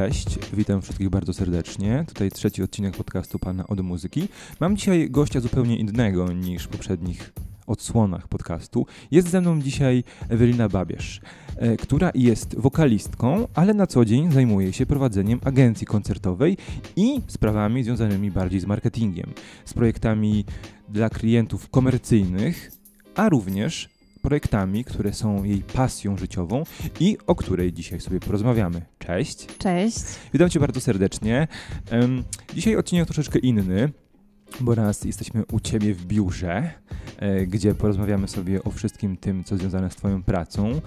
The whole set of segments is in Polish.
Cześć, witam wszystkich bardzo serdecznie. Tutaj trzeci odcinek podcastu Pana od Muzyki. Mam dzisiaj gościa zupełnie innego niż w poprzednich odsłonach podcastu. Jest ze mną dzisiaj Ewelina Babierz, e, która jest wokalistką, ale na co dzień zajmuje się prowadzeniem agencji koncertowej i sprawami związanymi bardziej z marketingiem, z projektami dla klientów komercyjnych, a również projektami, które są jej pasją życiową i o której dzisiaj sobie porozmawiamy. Cześć. Cześć. Witam Cię bardzo serdecznie. Dzisiaj odcinek troszeczkę inny, bo raz jesteśmy u Ciebie w biurze, e, gdzie porozmawiamy sobie o wszystkim tym, co związane z Twoją pracą e,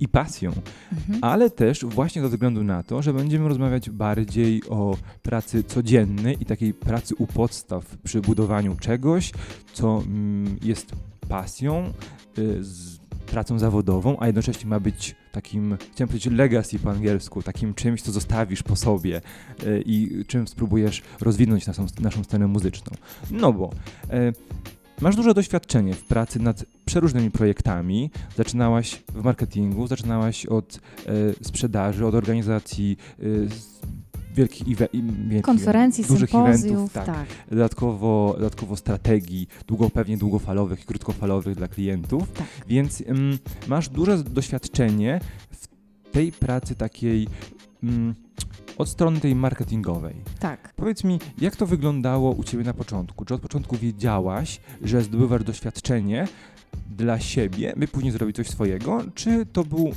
i pasją, mhm. ale też właśnie ze względu na to, że będziemy rozmawiać bardziej o pracy codziennej i takiej pracy u podstaw przy budowaniu czegoś, co mm, jest pasją, Y, z pracą zawodową, a jednocześnie ma być takim, chciałem powiedzieć legacy po angielsku, takim czymś, co zostawisz po sobie y, i czym spróbujesz rozwinąć naszą, naszą scenę muzyczną. No bo e, masz duże doświadczenie w pracy nad przeróżnymi projektami. Zaczynałaś w marketingu, zaczynałaś od sprzedaży, od organizacji wielkich, wielkich konferencji, dużych sympozjów, eventów, tak. tak. Dodatkowo, dodatkowo strategii długo, pewnie długofalowych i krótkofalowych dla klientów. Tak. Więc um, masz duże doświadczenie w tej pracy takiej um, od strony tej marketingowej. Tak. Powiedz mi, jak to wyglądało u Ciebie na początku? Czy od początku wiedziałaś, że zdobywasz doświadczenie dla siebie, by później zrobić coś swojego, czy to był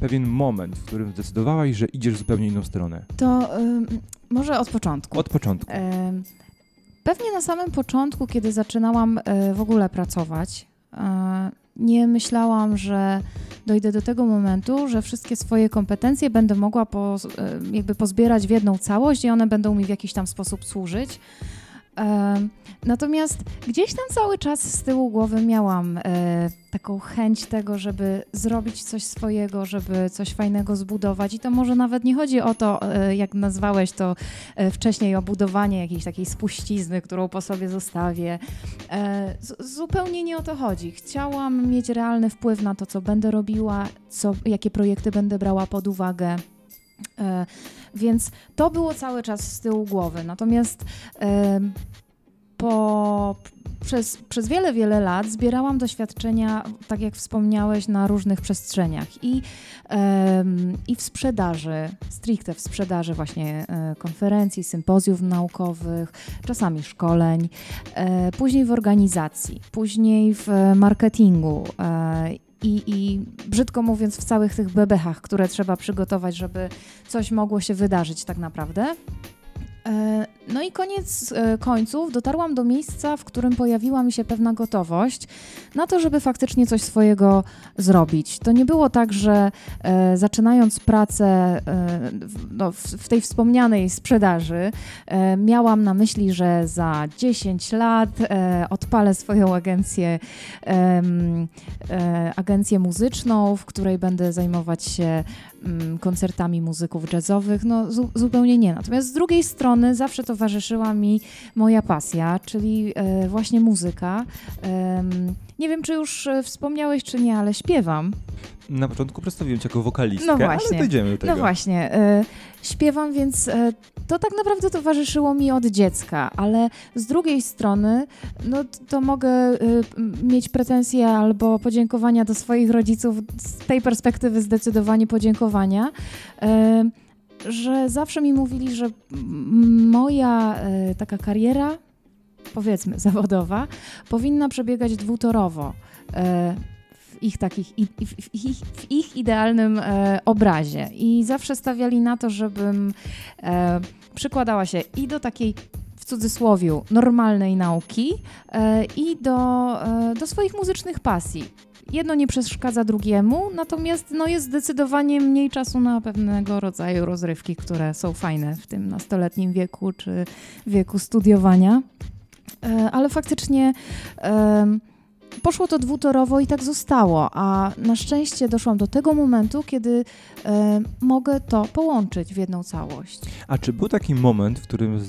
pewien moment, w którym zdecydowałaś, że idziesz w zupełnie inną stronę? To y, może od początku. Od początku. Y, pewnie na samym początku, kiedy zaczynałam y, w ogóle pracować, e, nie myślałam, że dojdę do tego momentu, że wszystkie swoje kompetencje będę mogła po, e, jakby pozbierać w jedną całość i one będą mi w jakiś tam sposób służyć. Natomiast gdzieś tam cały czas z tyłu głowy miałam e, taką chęć tego, żeby zrobić coś swojego, żeby coś fajnego zbudować. I to może nawet nie chodzi o to, e, jak nazwałeś to e, wcześniej, o budowanie jakiejś takiej spuścizny, którą po sobie zostawię. zupełnie nie o to chodzi. Chciałam mieć realny wpływ na to, co będę robiła, co, jakie projekty będę brała pod uwagę. Więc to było cały czas z tyłu głowy. Natomiast po, przez, przez wiele, wiele lat zbierałam doświadczenia, tak jak wspomniałeś, na różnych przestrzeniach i, i w sprzedaży, stricte w sprzedaży właśnie e, konferencji, sympozjów naukowych, czasami szkoleń, e, później w organizacji, później w marketingu e, i, i brzydko mówiąc, w całych tych bebechach, które trzeba przygotować, żeby coś mogło się wydarzyć tak naprawdę. E, no i koniec e, końców dotarłam do miejsca, w którym pojawiła mi się pewna gotowość na to, żeby faktycznie coś swojego zrobić. To nie było tak, że e, zaczynając pracę no, w, tej wspomnianej sprzedaży, miałam na myśli, że za 10 lat odpalę swoją agencję, agencję muzyczną, w której będę zajmować się koncertami muzyków jazzowych. No zu, zupełnie nie. Natomiast z drugiej strony zawsze towarzyszyła mi moja pasja, czyli e, właśnie muzyka. Nie wiem, czy już e, wspomniałeś, czy nie, ale śpiewam. Na początku przedstawiłem cię jako wokalistkę, no właśnie. ale dojdziemy do tego. No właśnie. E, śpiewam, więc e, to tak naprawdę towarzyszyło mi od dziecka, ale z drugiej strony, no to mogę e, mieć pretensje albo podziękowania do swoich rodziców, z tej perspektywy zdecydowanie podziękowania. Że zawsze mi mówili, że moja taka kariera, powiedzmy zawodowa, powinna przebiegać dwutorowo. E, w ich, takich, w ich, w ich idealnym e, obrazie. I zawsze stawiali na to, żebym e, przykładała się i do takiej w cudzysłowie normalnej nauki e, i do, e, do swoich muzycznych pasji jedno nie przeszkadza drugiemu, natomiast no, jest zdecydowanie mniej czasu na pewnego rodzaju rozrywki, które są fajne w tym nastoletnim wieku czy wieku studiowania. E, ale faktycznie poszło to dwutorowo i tak zostało, a na szczęście doszłam do tego momentu, kiedy mogę to połączyć w jedną całość. A czy był taki moment, w którym y,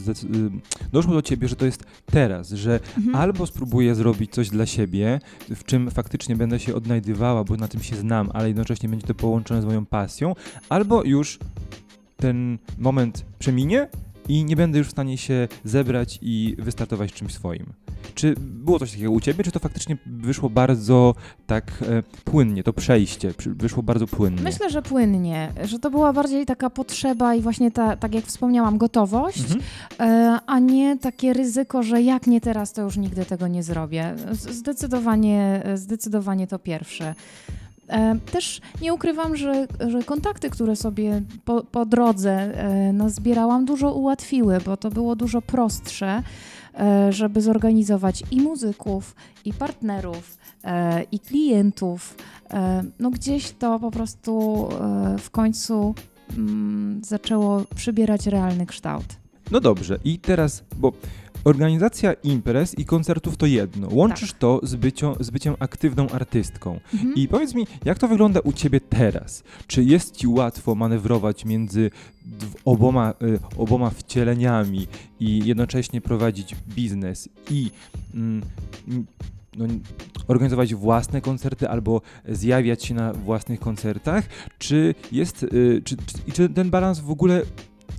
doszło do ciebie, że to jest teraz, że mhm. albo spróbuję zrobić coś dla siebie, w czym faktycznie będę się odnajdywała, bo na tym się znam, ale jednocześnie będzie to połączone z moją pasją, albo już ten moment przeminie i nie będę już w stanie się zebrać i wystartować czymś swoim. Czy było coś takiego u ciebie, czy to faktycznie wyszło bardzo tak e, płynnie, to przejście wyszło bardzo płynnie? Myślę, że płynnie, że to była bardziej taka potrzeba i właśnie ta, tak jak wspomniałam, gotowość, Mhm. e, a nie takie ryzyko, że jak nie teraz, to już nigdy tego nie zrobię. Zdecydowanie, zdecydowanie to pierwsze. E, Też nie ukrywam, że, że kontakty, które sobie po, po drodze e, nazbierałam, dużo ułatwiły, bo to było dużo prostsze, e, żeby zorganizować i muzyków, i partnerów, i klientów. No gdzieś to po prostu w końcu mm, zaczęło przybierać realny kształt. No dobrze, i teraz, bo organizacja imprez i koncertów to jedno. Łączysz to z, bycią, z byciem aktywną artystką. Mhm. I powiedz mi, jak to wygląda u ciebie teraz? Czy jest ci łatwo manewrować między oboma, y, oboma wcieleniami i jednocześnie prowadzić biznes i mm, no, organizować własne koncerty albo zjawiać się na własnych koncertach? Czy jest, y, czy, czy, czy ten balans w ogóle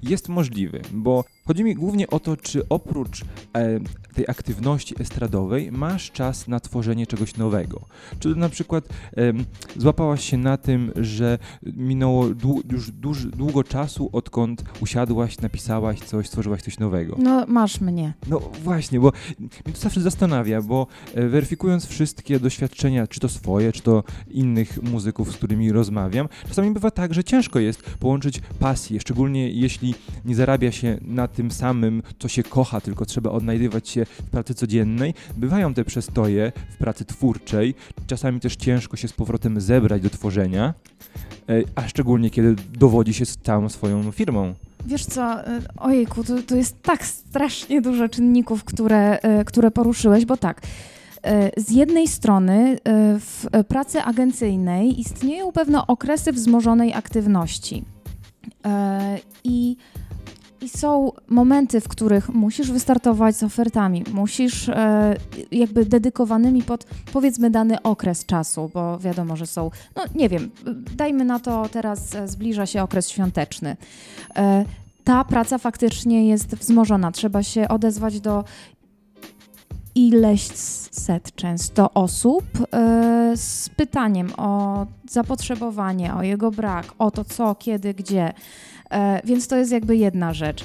jest możliwy? Bo chodzi mi głównie o to, czy oprócz e, tej aktywności estradowej masz czas na tworzenie czegoś nowego. Czy na przykład em, złapałaś się na tym, że minęło dłu- już duż, długo czasu, odkąd usiadłaś, napisałaś coś, stworzyłaś coś nowego? No, masz mnie. No właśnie, bo mnie to zawsze zastanawia, bo e, weryfikując wszystkie doświadczenia, czy to swoje, czy to innych muzyków, z którymi rozmawiam, czasami bywa tak, że ciężko jest połączyć pasję, szczególnie jeśli nie zarabia się na tym samym, co się kocha, tylko trzeba odnajdywać się w pracy codziennej. Bywają te przestoje w pracy twórczej, czasami też ciężko się z powrotem zebrać do tworzenia, e, a szczególnie kiedy dowodzi się całą swoją firmą. Wiesz co, y, ojejku, to, to jest tak strasznie dużo czynników, które, y, które poruszyłeś, bo tak, z jednej strony w pracy agencyjnej istnieją pewne okresy wzmożonej aktywności. I i są momenty, w których musisz wystartować z ofertami, musisz e, jakby dedykowanymi pod powiedzmy dany okres czasu, bo wiadomo, że są, no nie wiem, dajmy na to teraz e, zbliża się okres świąteczny. E, ta praca faktycznie jest wzmożona. Trzeba się odezwać do ileś set często osób e, z pytaniem o zapotrzebowanie, o jego brak, o to co, kiedy, gdzie. E, więc to jest jakby jedna rzecz.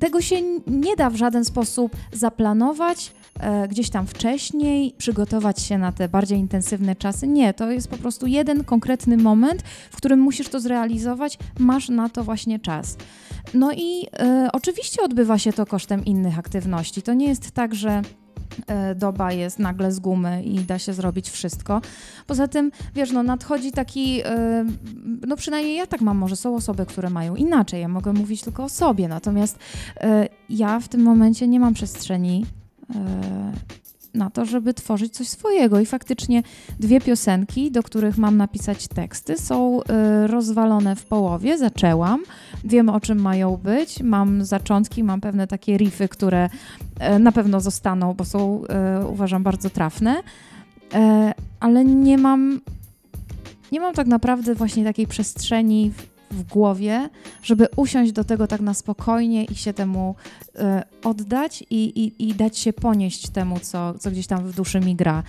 Tego się nie da w żaden sposób zaplanować e, gdzieś tam wcześniej, przygotować się na te bardziej intensywne czasy. Nie, to jest po prostu jeden konkretny moment, w którym musisz to zrealizować, masz na to właśnie czas. No i e, oczywiście odbywa się to kosztem innych aktywności. To nie jest tak, że doba jest nagle z gumy i da się zrobić wszystko. Poza tym, wiesz, no nadchodzi taki, e, no przynajmniej ja tak mam, może są osoby, które mają inaczej, ja mogę mówić tylko o sobie, natomiast e, ja w tym momencie nie mam przestrzeni e, na to, żeby tworzyć coś swojego. I faktycznie dwie piosenki, do których mam napisać teksty, są e, rozwalone w połowie, zaczęłam, wiem o czym mają być, mam zaczątki, mam pewne takie riffy, które e, na pewno zostaną, bo są e, uważam bardzo trafne, e, ale nie mam nie mam tak naprawdę właśnie takiej przestrzeni w, głowie, żeby usiąść do tego tak na spokojnie i się temu e, oddać i, i, i dać się ponieść temu, co, co gdzieś tam w duszy mi gra.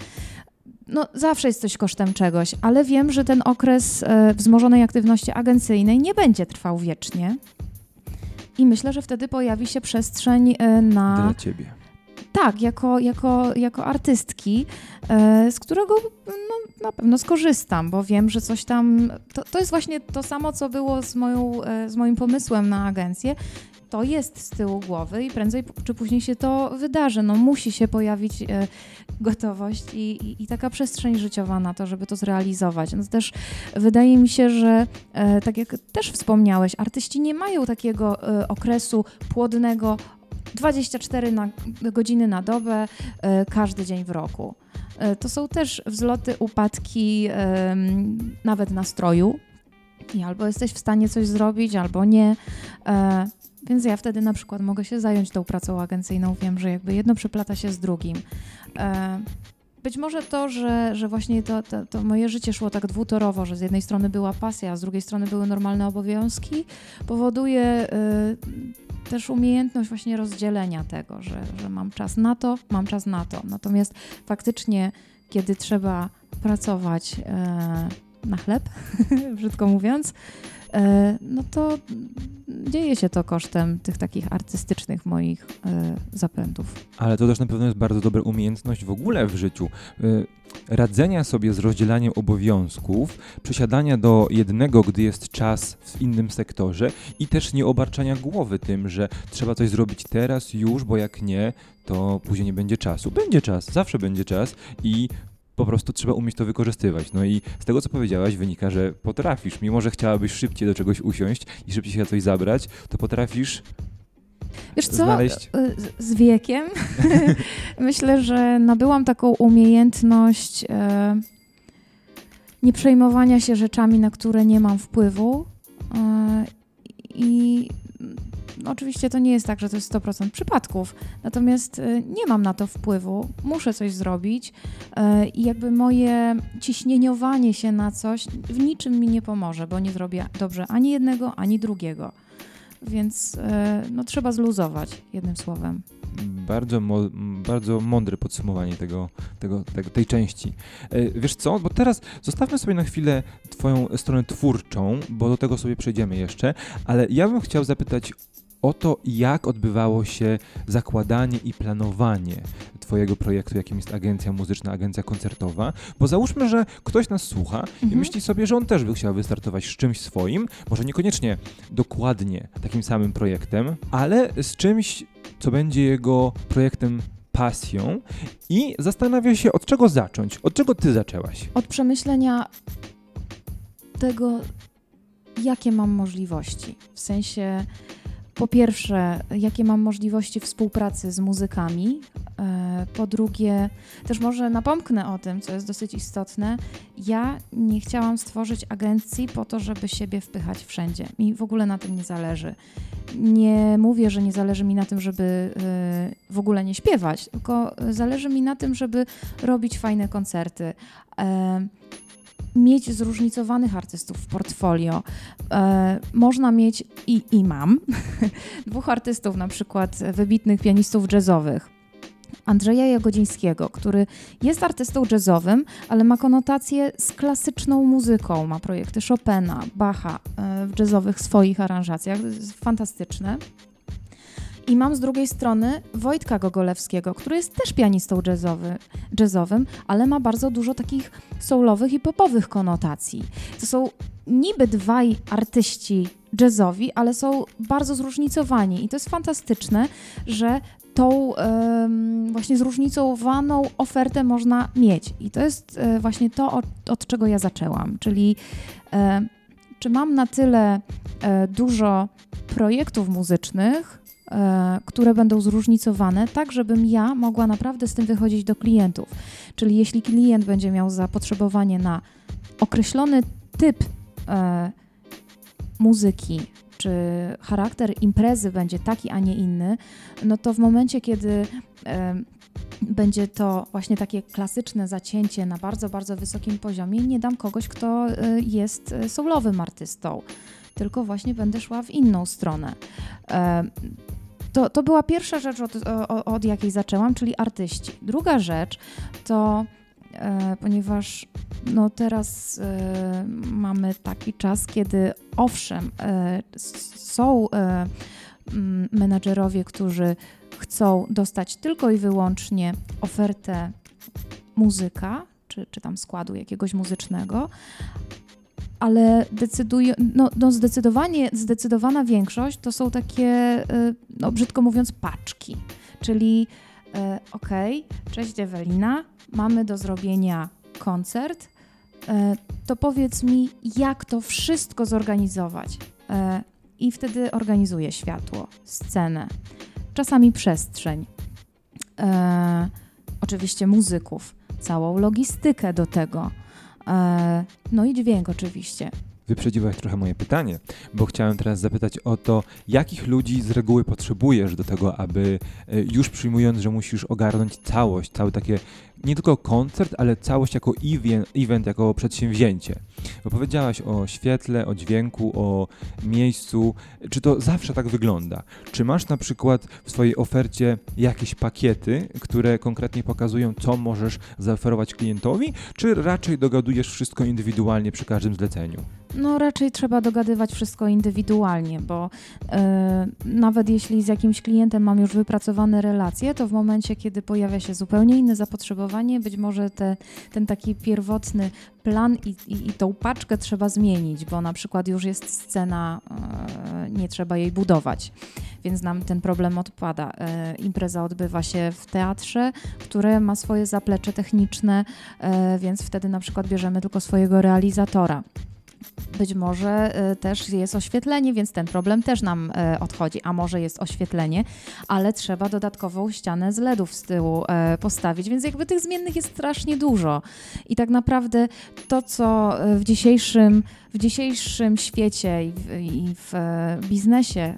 No, zawsze jest coś kosztem czegoś, ale wiem, że ten okres e, wzmożonej aktywności agencyjnej nie będzie trwał wiecznie. I myślę, że wtedy pojawi się przestrzeń e, na. Dla ciebie. Tak, jako, jako, jako artystki, e, z którego no, na pewno skorzystam, bo wiem, że coś tam. To, to jest właśnie to samo, co było z, moją, e, z moim pomysłem na agencję. To jest z tyłu głowy i prędzej czy później się to wydarzy. No, musi się pojawić e, gotowość i, i, i taka przestrzeń życiowa na to, żeby to zrealizować. No, też wydaje mi się, że tak jak też wspomniałeś, artyści nie mają takiego okresu płodnego 24 na, godziny na dobę, e, każdy dzień w roku. E, to są też wzloty, upadki, nawet nastroju. I albo jesteś w stanie coś zrobić, albo nie. E, więc ja wtedy na przykład mogę się zająć tą pracą agencyjną. Wiem, że jakby jedno przeplata się z drugim. Być może to, że, że właśnie to, to, to, moje życie szło tak dwutorowo, że z jednej strony była pasja, a z drugiej strony były normalne obowiązki, powoduje y, też umiejętność właśnie rozdzielenia tego, że, że mam czas na to, mam czas na to. Natomiast faktycznie, kiedy trzeba pracować y, na chleb, brzydko mówiąc, E, no to dzieje się to kosztem tych takich artystycznych moich e, zapędów. Ale to też na pewno jest bardzo dobra umiejętność w ogóle w życiu. E, radzenia sobie z rozdzielaniem obowiązków, przesiadania do jednego, gdy jest czas w innym sektorze i też nie obarczania głowy tym, że trzeba coś zrobić teraz, już, bo jak nie, to później nie będzie czasu. Będzie czas, zawsze będzie czas i po prostu trzeba umieć to wykorzystywać. No i z tego, co powiedziałaś, wynika, że potrafisz. Mimo, że chciałabyś szybciej do czegoś usiąść i szybciej się na coś zabrać, to potrafisz Wiesz co, znaleźć... z wiekiem myślę, że nabyłam taką umiejętność e, nie przejmowania się rzeczami, na które nie mam wpływu. E, I oczywiście to nie jest tak, że to jest 100% przypadków, natomiast y, nie mam na to wpływu, muszę coś zrobić y, i jakby moje ciśnieniowanie się na coś w niczym mi nie pomoże, bo nie zrobię dobrze ani jednego, ani drugiego. Więc y, no, trzeba zluzować, jednym słowem. Bardzo, bardzo mądre podsumowanie tego, tego, tego, tej części. Wiesz co, bo teraz zostawmy sobie na chwilę Twoją stronę twórczą, bo do tego sobie przejdziemy jeszcze, ale ja bym chciał zapytać o to, jak odbywało się zakładanie i planowanie Twojego projektu, jakim jest agencja muzyczna, agencja koncertowa. Bo załóżmy, że ktoś nas słucha mhm. i myśli sobie, że on też by chciał wystartować z czymś swoim, może niekoniecznie dokładnie takim samym projektem, ale z czymś, co będzie jego projektem pasją i zastanawia się, od czego zacząć. Od czego ty zaczęłaś? Od przemyślenia tego, jakie mam możliwości. W sensie po pierwsze, jakie mam możliwości współpracy z muzykami. E, po drugie, też może napomknę o tym, co jest dosyć istotne. Ja nie chciałam stworzyć agencji po to, żeby siebie wpychać wszędzie. Mi w ogóle na tym nie zależy. Nie mówię, że nie zależy mi na tym, żeby e, w ogóle nie śpiewać, tylko zależy mi na tym, żeby robić fajne koncerty e, mieć zróżnicowanych artystów w portfolio. E, można mieć i, i mam dwóch artystów, na przykład wybitnych pianistów jazzowych. Andrzeja Jagodzińskiego, który jest artystą jazzowym, ale ma konotację z klasyczną muzyką. Ma projekty Chopina, Bacha e, w jazzowych swoich aranżacjach. Fantastyczne. I mam z drugiej strony Wojtka Gogolewskiego, który jest też pianistą jazzowy, jazzowym, ale ma bardzo dużo takich soulowych i popowych konotacji. To są niby dwaj artyści jazzowi, ale są bardzo zróżnicowani i to jest fantastyczne, że tą um, właśnie zróżnicowaną ofertę można mieć. I to jest e, właśnie to, od, od, czego ja zaczęłam, czyli e, czy mam na tyle e, dużo projektów muzycznych, które będą zróżnicowane, tak żebym ja mogła naprawdę z tym wychodzić do klientów. Czyli jeśli klient będzie miał zapotrzebowanie na określony typ e, muzyki, czy charakter imprezy będzie taki, a nie inny, no to w momencie, kiedy e, będzie to właśnie takie klasyczne zacięcie na bardzo, bardzo wysokim poziomie, nie dam kogoś, kto e, jest soulowym artystą, tylko właśnie będę szła w inną stronę. To, to była pierwsza rzecz, od, od jakiej zaczęłam, czyli artyści. Druga rzecz to, e, ponieważ no teraz e, mamy taki czas, kiedy owszem, e, są e, menadżerowie, którzy chcą dostać tylko i wyłącznie ofertę muzyka, czy, czy tam składu jakiegoś muzycznego, ale no, no zdecydowanie, zdecydowana większość to są takie, y, no brzydko mówiąc, paczki. Czyli y, okej, okay, cześć Ewelina, mamy do zrobienia koncert, y, to powiedz mi, jak to wszystko zorganizować. I wtedy organizuję światło, scenę, czasami przestrzeń, oczywiście muzyków, całą logistykę do tego, E, no i dźwięk oczywiście. Wyprzedziłaś trochę moje pytanie, bo chciałem teraz zapytać o to, jakich ludzi z reguły potrzebujesz do tego, aby e, już przyjmując, że musisz ogarnąć całość, cały takie nie tylko koncert, ale całość jako event, event jako przedsięwzięcie. Bo powiedziałaś o świetle, o dźwięku, o miejscu. Czy to zawsze tak wygląda? Czy masz na przykład w swojej ofercie jakieś pakiety, które konkretnie pokazują, co możesz zaoferować klientowi, czy raczej dogadujesz wszystko indywidualnie przy każdym zleceniu? No raczej trzeba dogadywać wszystko indywidualnie, bo e, nawet jeśli z jakimś klientem mam już wypracowane relacje, to w momencie, kiedy pojawia się zupełnie inne zapotrzebowanie, być może te, ten taki pierwotny plan i, i, i tą paczkę trzeba zmienić, bo na przykład już jest scena, e, nie trzeba jej budować, więc nam ten problem odpada. E, impreza odbywa się w teatrze, które ma swoje zaplecze techniczne, więc wtedy na przykład bierzemy tylko swojego realizatora. Być może y, też jest oświetlenie, więc ten problem też nam y, odchodzi. A może jest oświetlenie, ale trzeba dodatkową ścianę z LEDów z tyłu y, postawić, więc jakby tych zmiennych jest strasznie dużo. I tak naprawdę to, co w dzisiejszym, w dzisiejszym świecie i w, i w biznesie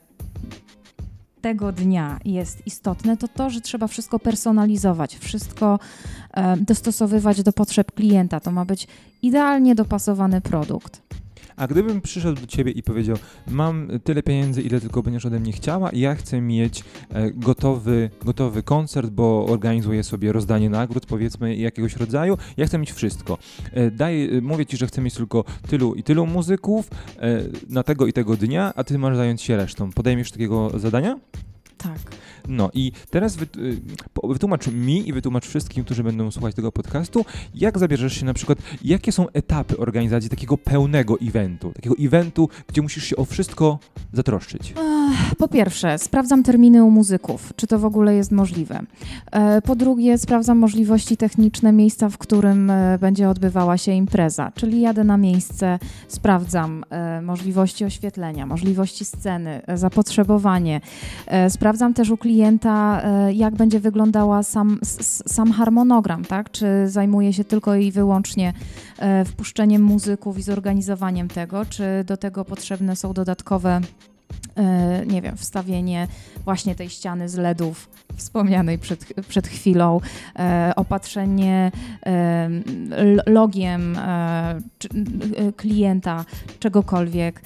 tego dnia jest istotne, to to, że trzeba wszystko personalizować, wszystko e, dostosowywać do potrzeb klienta. To ma być idealnie dopasowany produkt. A gdybym przyszedł do ciebie i powiedział, mam tyle pieniędzy, ile tylko będziesz ode mnie chciała i ja chcę mieć e, gotowy, gotowy koncert, bo organizuję sobie rozdanie nagród, powiedzmy, jakiegoś rodzaju, ja chcę mieć wszystko. E, daj, e, mówię ci, że chcę mieć tylko tylu i tylu muzyków na tego i tego dnia, a ty masz zająć się resztą. Podejmiesz takiego zadania? Tak. No i teraz y, wytłumacz mi i wytłumacz wszystkim, którzy będą słuchać tego podcastu, jak zabierzesz się na przykład, jakie są etapy organizacji takiego pełnego eventu, takiego eventu, gdzie musisz się o wszystko zatroszczyć. Po pierwsze, sprawdzam terminy u muzyków, czy to w ogóle jest możliwe. E, po drugie, sprawdzam możliwości techniczne miejsca, w którym e, będzie odbywała się impreza, czyli jadę na miejsce, sprawdzam e, możliwości oświetlenia, możliwości sceny, zapotrzebowanie. Sprawdzam też u klienta, jak będzie wyglądała sam, sam harmonogram, tak? Czy zajmuje się tylko i wyłącznie wpuszczeniem muzyków i zorganizowaniem tego, czy do tego potrzebne są dodatkowe E, nie wiem, wstawienie właśnie tej ściany z LEDów wspomnianej przed, przed chwilą, e, opatrzenie e, logiem klienta, czegokolwiek.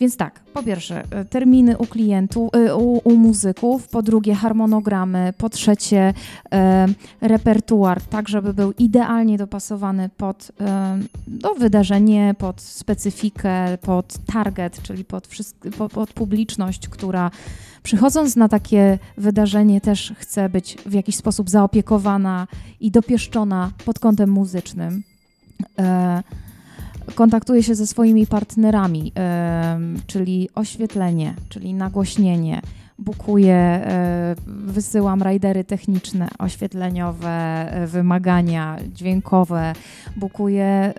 Więc tak, po pierwsze, terminy u klientów, u, u muzyków, po drugie harmonogramy, po trzecie repertuar, tak żeby był idealnie dopasowany pod do wydarzenie, pod specyfikę, pod target, czyli pod, pod publiczność, która przychodząc na takie wydarzenie też chce być w jakiś sposób zaopiekowana i dopieszczona pod kątem muzycznym. E, kontaktuje się ze swoimi partnerami, e, czyli oświetlenie, czyli nagłośnienie, bukuję, e, wysyłam rajdery techniczne, oświetleniowe, e, wymagania dźwiękowe, bukuję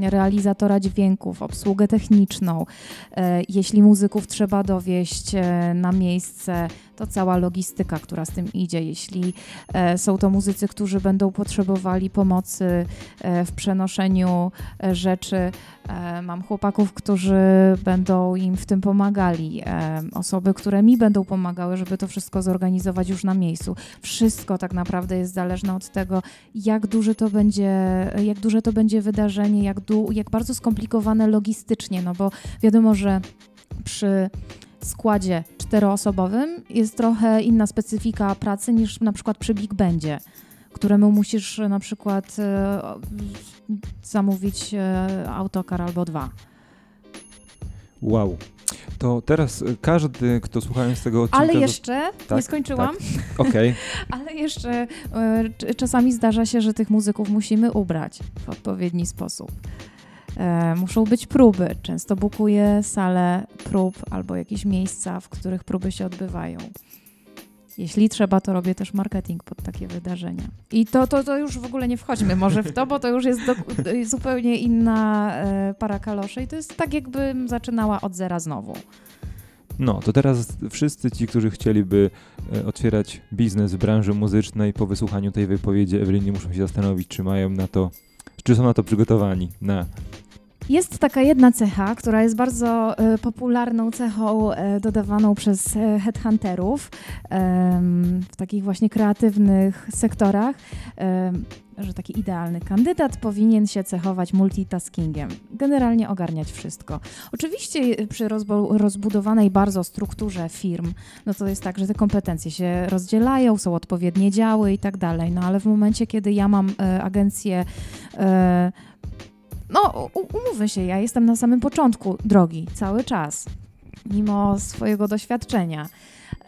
realizatora dźwięków, obsługę techniczną. E, jeśli muzyków trzeba dowieść na miejsce, to cała logistyka, która z tym idzie. Jeśli są to muzycy, którzy będą potrzebowali pomocy w przenoszeniu rzeczy, mam chłopaków, którzy będą im w tym pomagali, osoby, które mi będą pomagały, żeby to wszystko zorganizować już na miejscu. Wszystko tak naprawdę jest zależne od tego, jak duży to będzie, jak duże to będzie wydarzenie, jak, du, jak bardzo skomplikowane logistycznie, no bo wiadomo, że przy składzie czteroosobowym jest trochę inna specyfika pracy niż na przykład przy Big Bandzie, któremu musisz na przykład e, zamówić e, autokar albo dwa. Wow, to teraz y, każdy, kto słuchając tego odcinka... Ale jeszcze, tak, nie skończyłam. Tak. Okej. Okay. Ale jeszcze y, czasami zdarza się, że tych muzyków musimy ubrać w odpowiedni sposób. E, muszą być próby. Często bukuję salę prób albo jakieś miejsca, w których próby się odbywają. Jeśli trzeba, to robię też marketing pod takie wydarzenia. I to, to, to już w ogóle nie wchodźmy może w to, bo to już jest do, zupełnie inna e, para kaloszy i to jest tak, jakbym zaczynała od zera znowu. No, to teraz wszyscy ci, którzy chcieliby e, otwierać biznes w branży muzycznej po wysłuchaniu tej wypowiedzi Eweliny muszą się zastanowić, czy mają na to, czy są na to przygotowani, na Jest taka jedna cecha, która jest bardzo e, popularną cechą e, dodawaną przez e, headhunterów w takich właśnie kreatywnych sektorach, że taki idealny kandydat powinien się cechować multitaskingiem, generalnie ogarniać wszystko. Oczywiście przy rozbu- rozbudowanej bardzo strukturze firm, no to jest tak, że te kompetencje się rozdzielają, są odpowiednie działy i tak dalej, no ale w momencie, kiedy ja mam agencję no, umówmy się, ja jestem na samym początku drogi, cały czas, mimo swojego doświadczenia.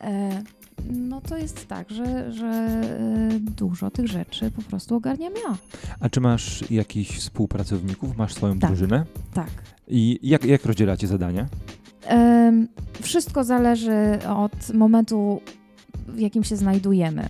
E, no to jest tak, że, że e, dużo tych rzeczy po prostu ogarniam ja. A czy masz jakichś współpracowników? Masz swoją Tak. drużynę? Tak. I jak, jak rozdzielacie zadania? Wszystko zależy od momentu, w jakim się znajdujemy.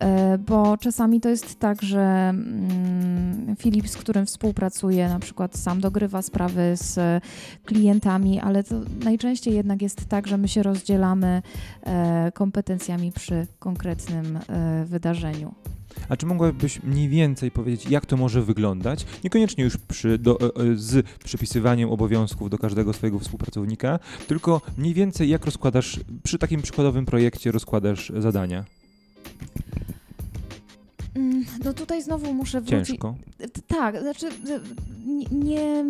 E, Bo czasami to jest tak, że mm, Filip, z którym współpracuję, na przykład sam dogrywa sprawy z klientami, ale to najczęściej jednak jest tak, że my się rozdzielamy e, kompetencjami przy konkretnym e, wydarzeniu. A czy mogłabyś mniej więcej powiedzieć, jak to może wyglądać? Niekoniecznie już przy, do, e, e, z przypisywaniem obowiązków do każdego swojego współpracownika, tylko mniej więcej jak rozkładasz, przy takim przykładowym projekcie rozkładasz zadania? Mm, No tutaj znowu muszę wrócić. Ciężko. Tak, znaczy e, nie.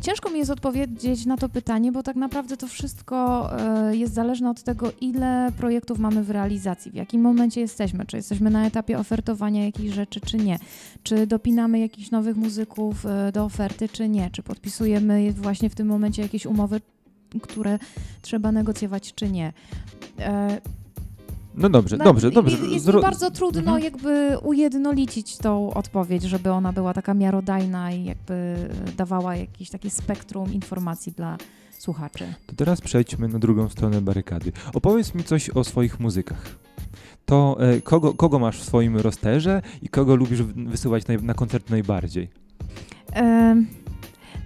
Ciężko mi jest odpowiedzieć na to pytanie, bo tak naprawdę to wszystko e, jest zależne od tego, ile projektów mamy w realizacji, w jakim momencie jesteśmy, czy jesteśmy na etapie ofertowania jakichś rzeczy, czy nie, czy dopinamy jakichś nowych muzyków e, do oferty, czy nie, czy podpisujemy właśnie w tym momencie jakieś umowy, które trzeba negocjować, czy nie. No dobrze, na- dobrze, dobrze. Jest mi bardzo trudno Mhm. jakby ujednolicić tą odpowiedź, żeby ona była taka miarodajna i jakby dawała jakieś takie spektrum informacji dla słuchaczy. To teraz przejdźmy na drugą stronę barykady. Opowiedz mi coś o swoich muzykach. To e, kogo, kogo masz w swoim rosterze i kogo lubisz wysyłać naj, na koncert najbardziej?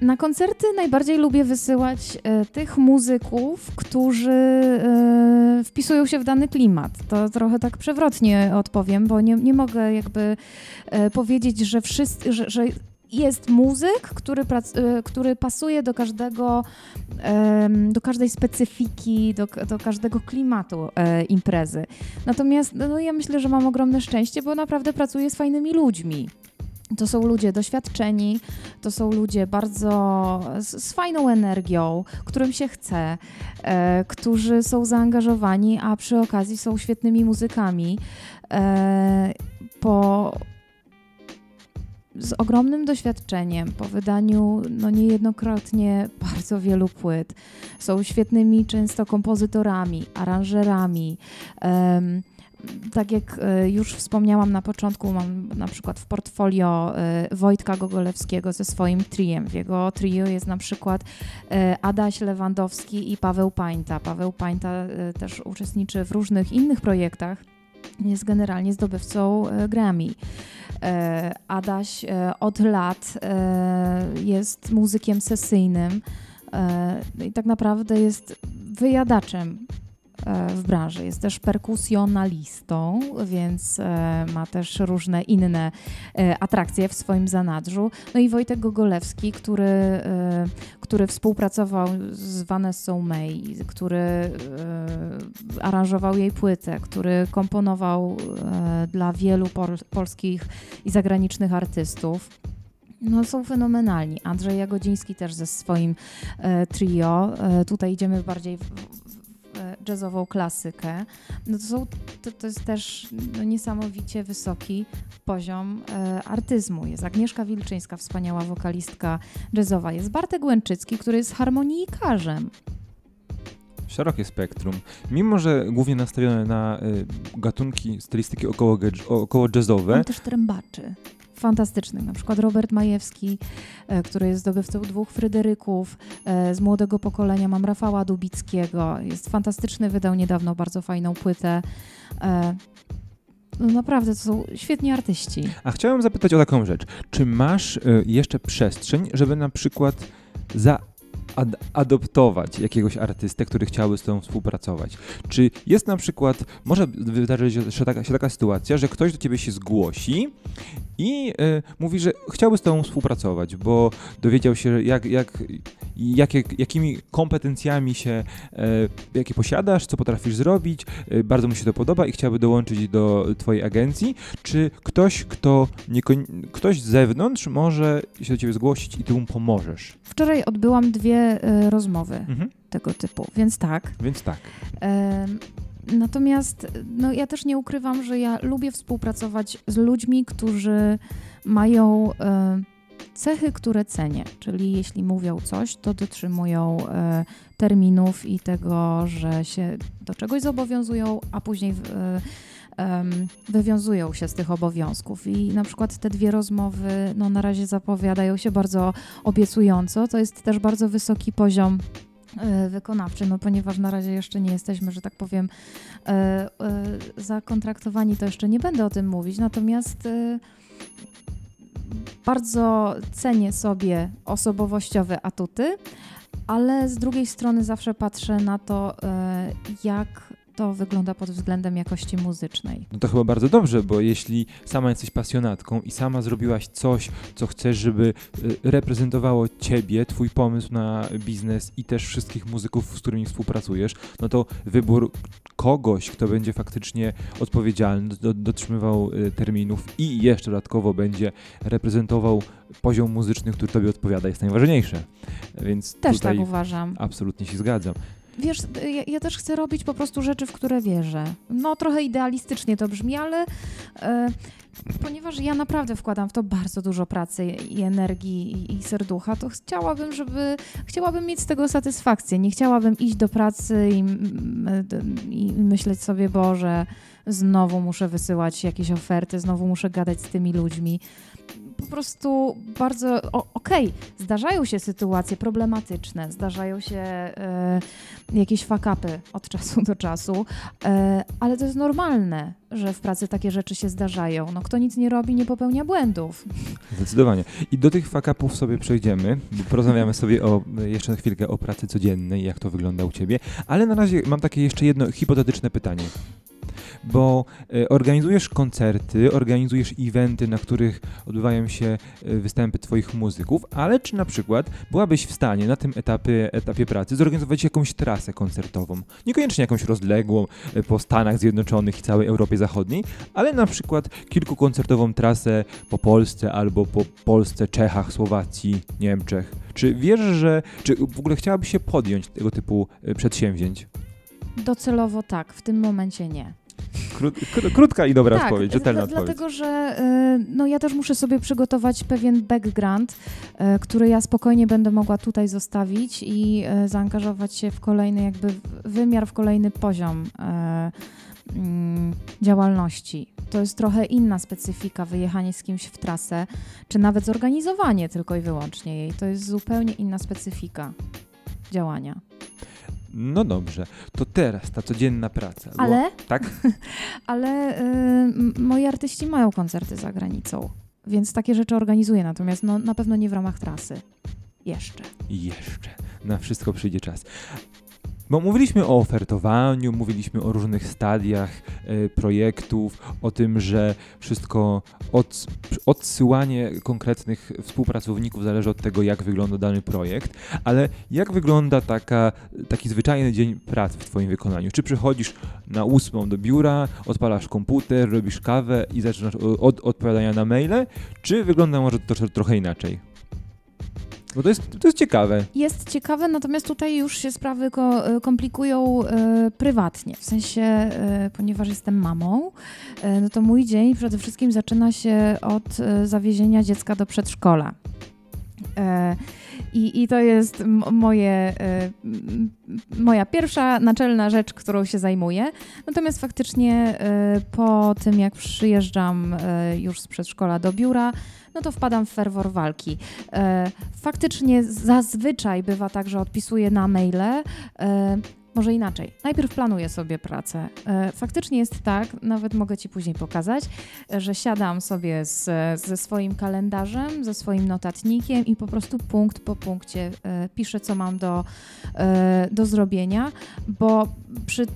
Na koncerty najbardziej lubię wysyłać e, tych muzyków, którzy e, wpisują się w dany klimat. To trochę tak przewrotnie odpowiem, bo nie, nie mogę jakby e, powiedzieć, że wszyscy, że, że jest muzyk, który, prac, e, który pasuje do każdego, do każdej specyfiki, do, do każdego klimatu e, imprezy. Natomiast no, ja myślę, że mam ogromne szczęście, bo naprawdę pracuję z fajnymi ludźmi. To są ludzie doświadczeni, to są ludzie bardzo z, z fajną energią, którym się chce, e, którzy są zaangażowani, a przy okazji są świetnymi muzykami. E, po, z ogromnym doświadczeniem, po wydaniu no niejednokrotnie bardzo wielu płyt. Są świetnymi często kompozytorami, aranżerami. Tak jak e, już wspomniałam na początku, mam na przykład w portfolio e, Wojtka Gogolewskiego ze swoim triem. W jego trio jest na przykład e, Adaś Lewandowski i Paweł Pańta. Paweł Pańta też uczestniczy w różnych innych projektach. Jest generalnie zdobywcą Grammy. Adaś od lat jest muzykiem sesyjnym e, i tak naprawdę jest wyjadaczem w branży. Jest też perkusjonalistą, więc e, ma też różne inne e, atrakcje w swoim zanadrzu. No i Wojtek Gogolewski, który, e, który współpracował z Vanessą May, który e, aranżował jej płytę, który komponował e, dla wielu pol, polskich i zagranicznych artystów. No, są fenomenalni. Andrzej Jagodziński też ze swoim e, trio. E, tutaj idziemy bardziej w, e, jazzową klasykę. No to, są, to, to jest też no, niesamowicie wysoki poziom e, artyzmu. Jest Agnieszka Wilczyńska, wspaniała wokalistka jazzowa. Jest Bartek Łęczycki, który jest harmonijkarzem. Szerokie spektrum. Mimo, że głównie nastawione na y, gatunki stylistyki około, około jazzowe, On też trębaczy. Fantastycznych. Na przykład Robert Majewski, e, który jest zdobywcą dwóch Fryderyków. E, z młodego pokolenia mam Rafała Dubickiego. Jest fantastyczny, wydał niedawno bardzo fajną płytę. E, no naprawdę, to są świetni artyści. A chciałem zapytać o taką rzecz. Czy masz jeszcze przestrzeń, żeby na przykład za ad adoptować jakiegoś artystę, który chciałby z tobą współpracować? Czy jest na przykład, może wydarzyć się taka, się taka sytuacja, że ktoś do ciebie się zgłosi i y, mówi, że chciałby z tobą współpracować, bo dowiedział się, jak, jak, jakie, jakimi kompetencjami się, y, jakie posiadasz, co potrafisz zrobić, y, bardzo mu się to podoba i chciałby dołączyć do twojej agencji, czy ktoś, kto ktoś z zewnątrz może się do ciebie zgłosić i ty mu pomożesz? Wczoraj odbyłam dwie rozmowy mhm. tego typu, więc tak. Więc tak. Natomiast no, ja też nie ukrywam, że ja lubię współpracować z ludźmi, którzy mają e, cechy, które cenię. Czyli jeśli mówią coś, to dotrzymują e, terminów i tego, że się do czegoś zobowiązują, a później e, wywiązują się z tych obowiązków. I na przykład te dwie rozmowy no, na razie zapowiadają się bardzo obiecująco. To jest też bardzo wysoki poziom E, wykonawczy, no ponieważ na razie jeszcze nie jesteśmy, że tak powiem, e, e, zakontraktowani, to jeszcze nie będę o tym mówić, natomiast bardzo cenię sobie osobowościowe atuty, ale z drugiej strony zawsze patrzę na to, jak to wygląda pod względem jakości muzycznej. No to chyba bardzo dobrze, bo jeśli sama jesteś pasjonatką i sama zrobiłaś coś, co chcesz, żeby y, reprezentowało ciebie, twój pomysł na biznes i też wszystkich muzyków, z którymi współpracujesz, no to wybór kogoś, kto będzie faktycznie odpowiedzialny, do, dotrzymywał y, terminów i jeszcze dodatkowo będzie reprezentował poziom muzyczny, który tobie odpowiada, jest najważniejsze. Więc też tak uważam. Absolutnie się zgadzam. Wiesz, ja, ja, też chcę robić po prostu rzeczy, w które wierzę. No trochę idealistycznie to brzmi, ale e, ponieważ ja naprawdę wkładam w to bardzo dużo pracy i energii i, serducha, to chciałabym, żeby chciałabym mieć z tego satysfakcję. Nie chciałabym iść do pracy i, i myśleć sobie, Boże, znowu muszę wysyłać jakieś oferty, znowu muszę gadać z tymi ludźmi po prostu bardzo okej, okay, zdarzają się sytuacje problematyczne, zdarzają się e, jakieś fakapy od czasu do czasu, e, ale to jest normalne, że w pracy takie rzeczy się zdarzają. No kto nic nie robi, nie popełnia błędów. Zdecydowanie. I do tych fakapów sobie przejdziemy, porozmawiamy sobie o, jeszcze na chwilkę o pracy codziennej, jak to wygląda u ciebie, ale na razie mam takie jeszcze jedno hipotetyczne pytanie bo e, organizujesz koncerty, organizujesz eventy, na których odbywają się e, występy Twoich muzyków, ale czy na przykład byłabyś w stanie na tym etapie, etapie pracy zorganizować jakąś trasę koncertową? Niekoniecznie jakąś rozległą e, po Stanach Zjednoczonych i całej Europie Zachodniej, ale na przykład kilkukoncertową trasę po Polsce albo po Polsce, Czechach, Słowacji, Niemczech. Czy wiesz, że. Czy w ogóle chciałabyś się podjąć tego typu przedsięwzięć? Docelowo tak, w tym momencie nie. Krót, krótka i dobra tak, odpowiedź, rzetelna odpowiedź. Dlatego, że y, no, ja też muszę sobie przygotować pewien background, y, który ja spokojnie będę mogła tutaj zostawić i y, zaangażować się w kolejny jakby wymiar, w kolejny poziom mm, działalności. To jest trochę inna specyfika, wyjechanie z kimś w trasę, czy nawet zorganizowanie tylko i wyłącznie jej. To jest zupełnie inna specyfika działania. No dobrze, to teraz ta codzienna praca. Ale? tak? Ale y, moi artyści mają koncerty za granicą, więc takie rzeczy organizuję, natomiast no, na pewno nie w ramach trasy. Jeszcze. Jeszcze. Na wszystko przyjdzie czas. Bo mówiliśmy o ofertowaniu, mówiliśmy o różnych stadiach y, projektów, o tym, że wszystko od, odsyłanie konkretnych współpracowników zależy od tego, jak wygląda dany projekt, ale jak wygląda taka, taki zwyczajny dzień pracy w Twoim wykonaniu? Czy przychodzisz na ósmą do biura, odpalasz komputer, robisz kawę i zaczynasz od odpowiadania na maile, czy wygląda może to trochę inaczej? Bo to jest, to jest ciekawe. Jest ciekawe, natomiast tutaj już się sprawy ko e, komplikują e, prywatnie. W sensie, e, ponieważ jestem mamą, e, no to mój dzień przede wszystkim zaczyna się od e, zawiezienia dziecka do przedszkola. E, I, I to jest moje, moja pierwsza naczelna rzecz, którą się zajmuję. Natomiast faktycznie po tym, jak przyjeżdżam już z przedszkola do biura, no to wpadam w ferwor walki. E, faktycznie zazwyczaj bywa tak, że odpisuję na maile. E, może inaczej. Najpierw planuję sobie pracę. E, faktycznie jest tak, nawet mogę Ci później pokazać, że siadam sobie z, ze swoim kalendarzem, ze swoim notatnikiem i po prostu punkt po punkcie piszę, co mam do, do zrobienia, bo przy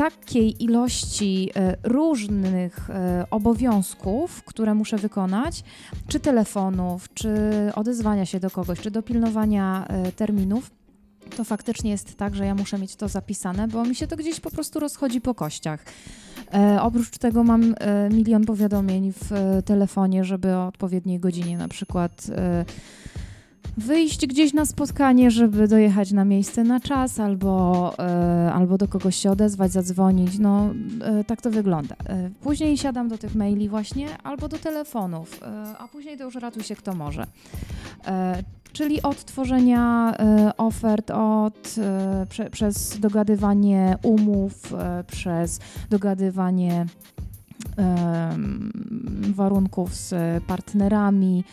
takiej ilości różnych obowiązków, które muszę wykonać, czy telefonów, czy odezwania się do kogoś, czy dopilnowania terminów, to faktycznie jest tak, że ja muszę mieć to zapisane, bo mi się to gdzieś po prostu rozchodzi po kościach. E, oprócz tego mam e, milion powiadomień w e, telefonie, żeby o odpowiedniej godzinie na przykład e, wyjść gdzieś na spotkanie, żeby dojechać na miejsce na czas, albo, e, albo do kogoś się odezwać, zadzwonić. No, e, tak to wygląda. później siadam do tych maili właśnie, albo do telefonów, a później to już ratuj się kto może czyli od tworzenia e, ofert, od, e, prze, przez dogadywanie umów, e, przez dogadywanie warunków z partnerami,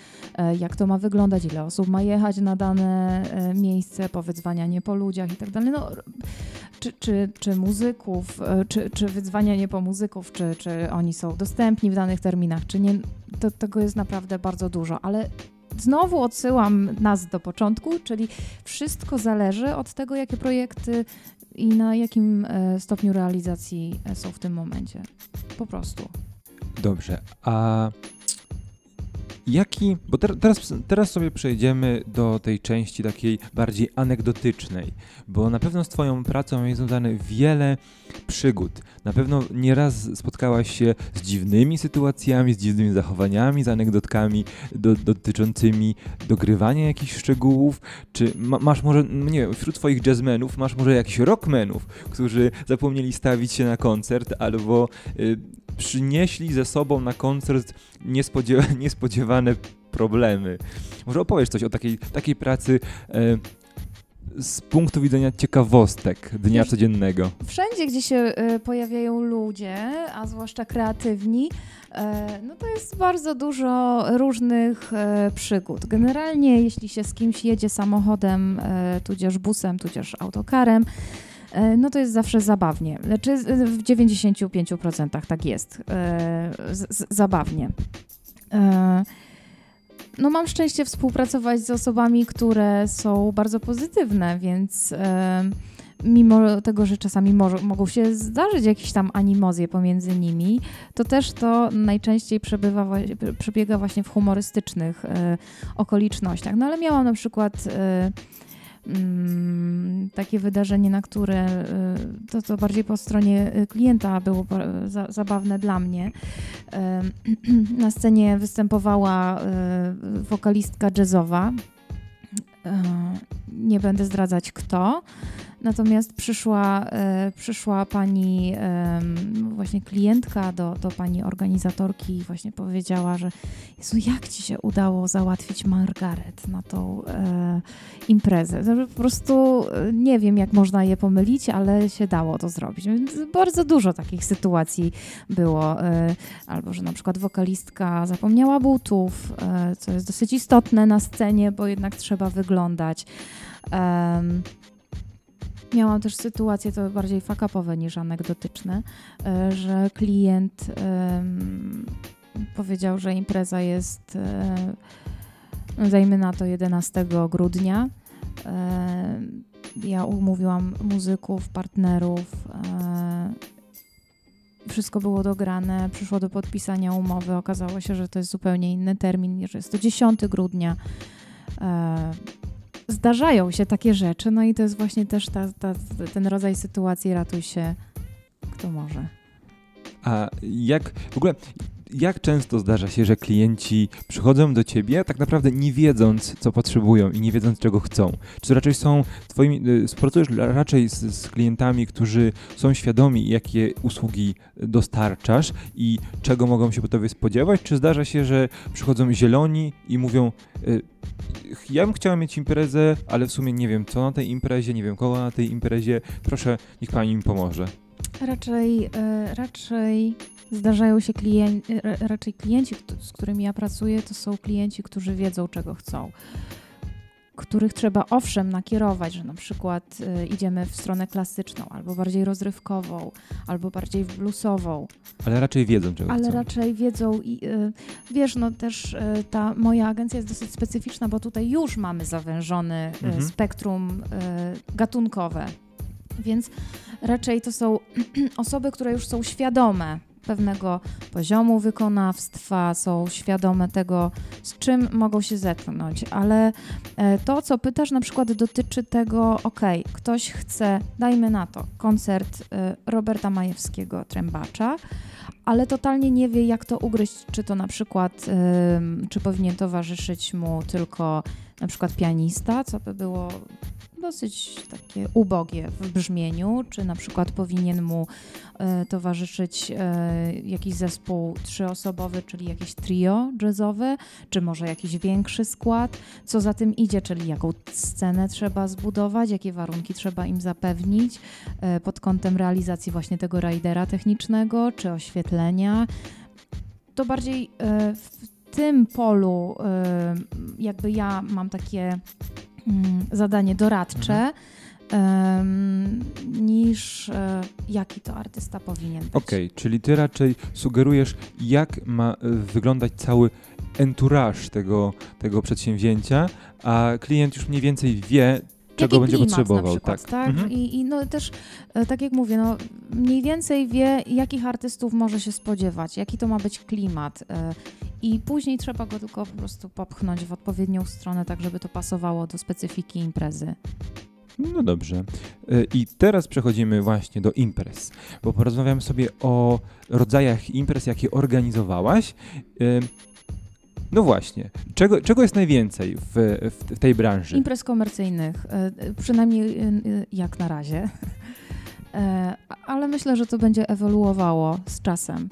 jak to ma wyglądać, ile osób ma jechać na dane miejsce, po wydzwanianie po ludziach i tak. No, czy, czy, czy muzyków, czy, czy wydzwanianie po muzyków, czy, czy oni są dostępni w danych terminach, czy nie, to, tego jest naprawdę bardzo dużo, ale znowu odsyłam nas do początku, czyli wszystko zależy od tego, jakie projekty i na jakim e, stopniu realizacji e, są w tym momencie. Po prostu. Dobrze, a Jaki, bo ter, teraz, teraz sobie przejdziemy do tej części takiej bardziej anegdotycznej, bo na pewno z Twoją pracą jest związane wiele przygód. Na pewno nieraz spotkałaś się z dziwnymi sytuacjami, z dziwnymi zachowaniami, z anegdotkami do, dotyczącymi dogrywania jakichś szczegółów, czy ma, masz może, no nie wiem, wśród Twoich jazzmenów masz może jakichś rockmenów, którzy zapomnieli stawić się na koncert, albo y, przynieśli ze sobą na koncert niespodziewane, niespodziewane problemy. Może opowiesz coś o takiej, takiej pracy e, z punktu widzenia ciekawostek dnia codziennego. Wszędzie, gdzie się y, pojawiają ludzie, a zwłaszcza kreatywni, y, no to jest bardzo dużo różnych y, przygód. Generalnie, jeśli się z kimś jedzie samochodem, tudzież busem, tudzież autokarem, E, no to jest zawsze zabawnie. Znaczy w 95% tak jest. E, zabawnie. E, no mam szczęście współpracować z osobami, które są bardzo pozytywne, więc mimo tego, że czasami mogą się zdarzyć jakieś tam animozje pomiędzy nimi, to też to najczęściej przebywa, przebiega właśnie w humorystycznych okolicznościach. No ale miałam na przykład takie wydarzenie, na które y, to, to bardziej po stronie y, klienta było za, zabawne dla mnie. Na scenie występowała y, wokalistka jazzowa. Nie będę zdradzać kto. Natomiast przyszła, e, przyszła pani właśnie klientka do, do pani organizatorki i właśnie powiedziała, że Jezu, jak ci się udało załatwić Margaret na tą e, imprezę? Po prostu e, nie wiem, jak można je pomylić, ale się dało to zrobić. Więc bardzo dużo takich sytuacji było. Albo, że na przykład wokalistka zapomniała butów, co jest dosyć istotne na scenie, bo jednak trzeba wyglądać. Miałam też sytuacje, to bardziej fakapowe niż anegdotyczne, e, że klient powiedział, że impreza jest, um, dajmy na to 11 grudnia. Um, ja umówiłam muzyków, partnerów. Wszystko było dograne, przyszło do podpisania umowy. Okazało się, że to jest zupełnie inny termin, że jest to 10 grudnia zdarzają się takie rzeczy, no i to jest właśnie też ta, ta, ten rodzaj sytuacji ratuj się kto może. A jak w ogóle jak często zdarza się, że klienci przychodzą do ciebie tak naprawdę nie wiedząc, co potrzebują i nie wiedząc, czego chcą? Czy raczej są twoimi, y, pracujesz raczej z, z klientami, którzy są świadomi, jakie usługi dostarczasz i czego mogą się po tobie spodziewać? Czy zdarza się, że przychodzą zieloni i mówią, y, ja bym chciała mieć imprezę, ale w sumie nie wiem, co na tej imprezie, nie wiem, kogo na tej imprezie, proszę, niech pani mi pomoże. Raczej, y, raczej zdarzają się klienci, raczej klienci, z którymi ja pracuję, to są klienci, którzy wiedzą, czego chcą. których trzeba owszem nakierować, że na przykład y, idziemy w stronę klasyczną, albo bardziej rozrywkową, albo bardziej bluesową, Ale raczej wiedzą, czego ale chcą. raczej wiedzą i y, wiesz, no też y, ta moja agencja jest dosyć specyficzna, bo tutaj już mamy zawężony y, Mhm. spektrum y, gatunkowe, więc raczej to są osoby, które już są świadome pewnego poziomu wykonawstwa, są świadome tego, z czym mogą się zetknąć, ale e, to, co pytasz, na przykład dotyczy tego, ok, ktoś chce, dajmy na to, koncert e, Roberta Majewskiego, trębacza, ale totalnie nie wie, jak to ugryźć, czy to na przykład, czy powinien towarzyszyć mu tylko na przykład pianista, co by było dosyć takie ubogie w brzmieniu, czy na przykład powinien mu e, towarzyszyć e, jakiś zespół trzyosobowy, czyli jakieś trio jazzowe, czy może jakiś większy skład, co za tym idzie, czyli jaką scenę trzeba zbudować, jakie warunki trzeba im zapewnić e, pod kątem realizacji właśnie tego rajdera technicznego, czy oświetlenia. To bardziej e, w tym polu e, jakby ja mam takie zadanie doradcze, em, niż e, jaki to artysta powinien być. Okej, czyli ty raczej sugerujesz, jak ma y, wyglądać cały entourage tego, tego przedsięwzięcia, a klient już mniej więcej wie, czego będzie klimat potrzebował. Na przykład, tak. tak? Mhm. I, I no też, e, tak jak mówię, no, mniej więcej wie, jakich artystów może się spodziewać, jaki to ma być klimat. e, I później trzeba go tylko po prostu popchnąć w odpowiednią stronę, tak żeby to pasowało do specyfiki imprezy. No dobrze. Y, I teraz przechodzimy właśnie do imprez, bo porozmawiamy sobie o rodzajach imprez, jakie organizowałaś. No właśnie, czego, czego jest najwięcej w, w, tej branży? Imprez komercyjnych, e, przynajmniej e, e, jak na razie. Ale myślę, że to będzie ewoluowało z czasem,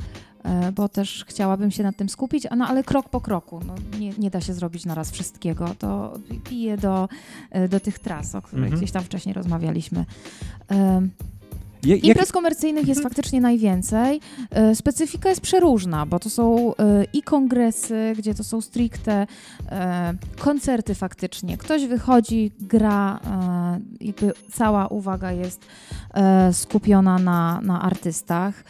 bo też chciałabym się nad tym skupić, no, ale krok po kroku. No, nie, nie da się zrobić naraz wszystkiego. To pi- piję do, do tych tras, o których Mhm. gdzieś tam wcześniej rozmawialiśmy. Jak, Imprez komercyjnych jest faktycznie najwięcej. E, Specyfika jest przeróżna, bo to są e, i kongresy, gdzie to są stricte e, koncerty faktycznie. Ktoś wychodzi, gra, jakby cała uwaga jest skupiona na, na artystach.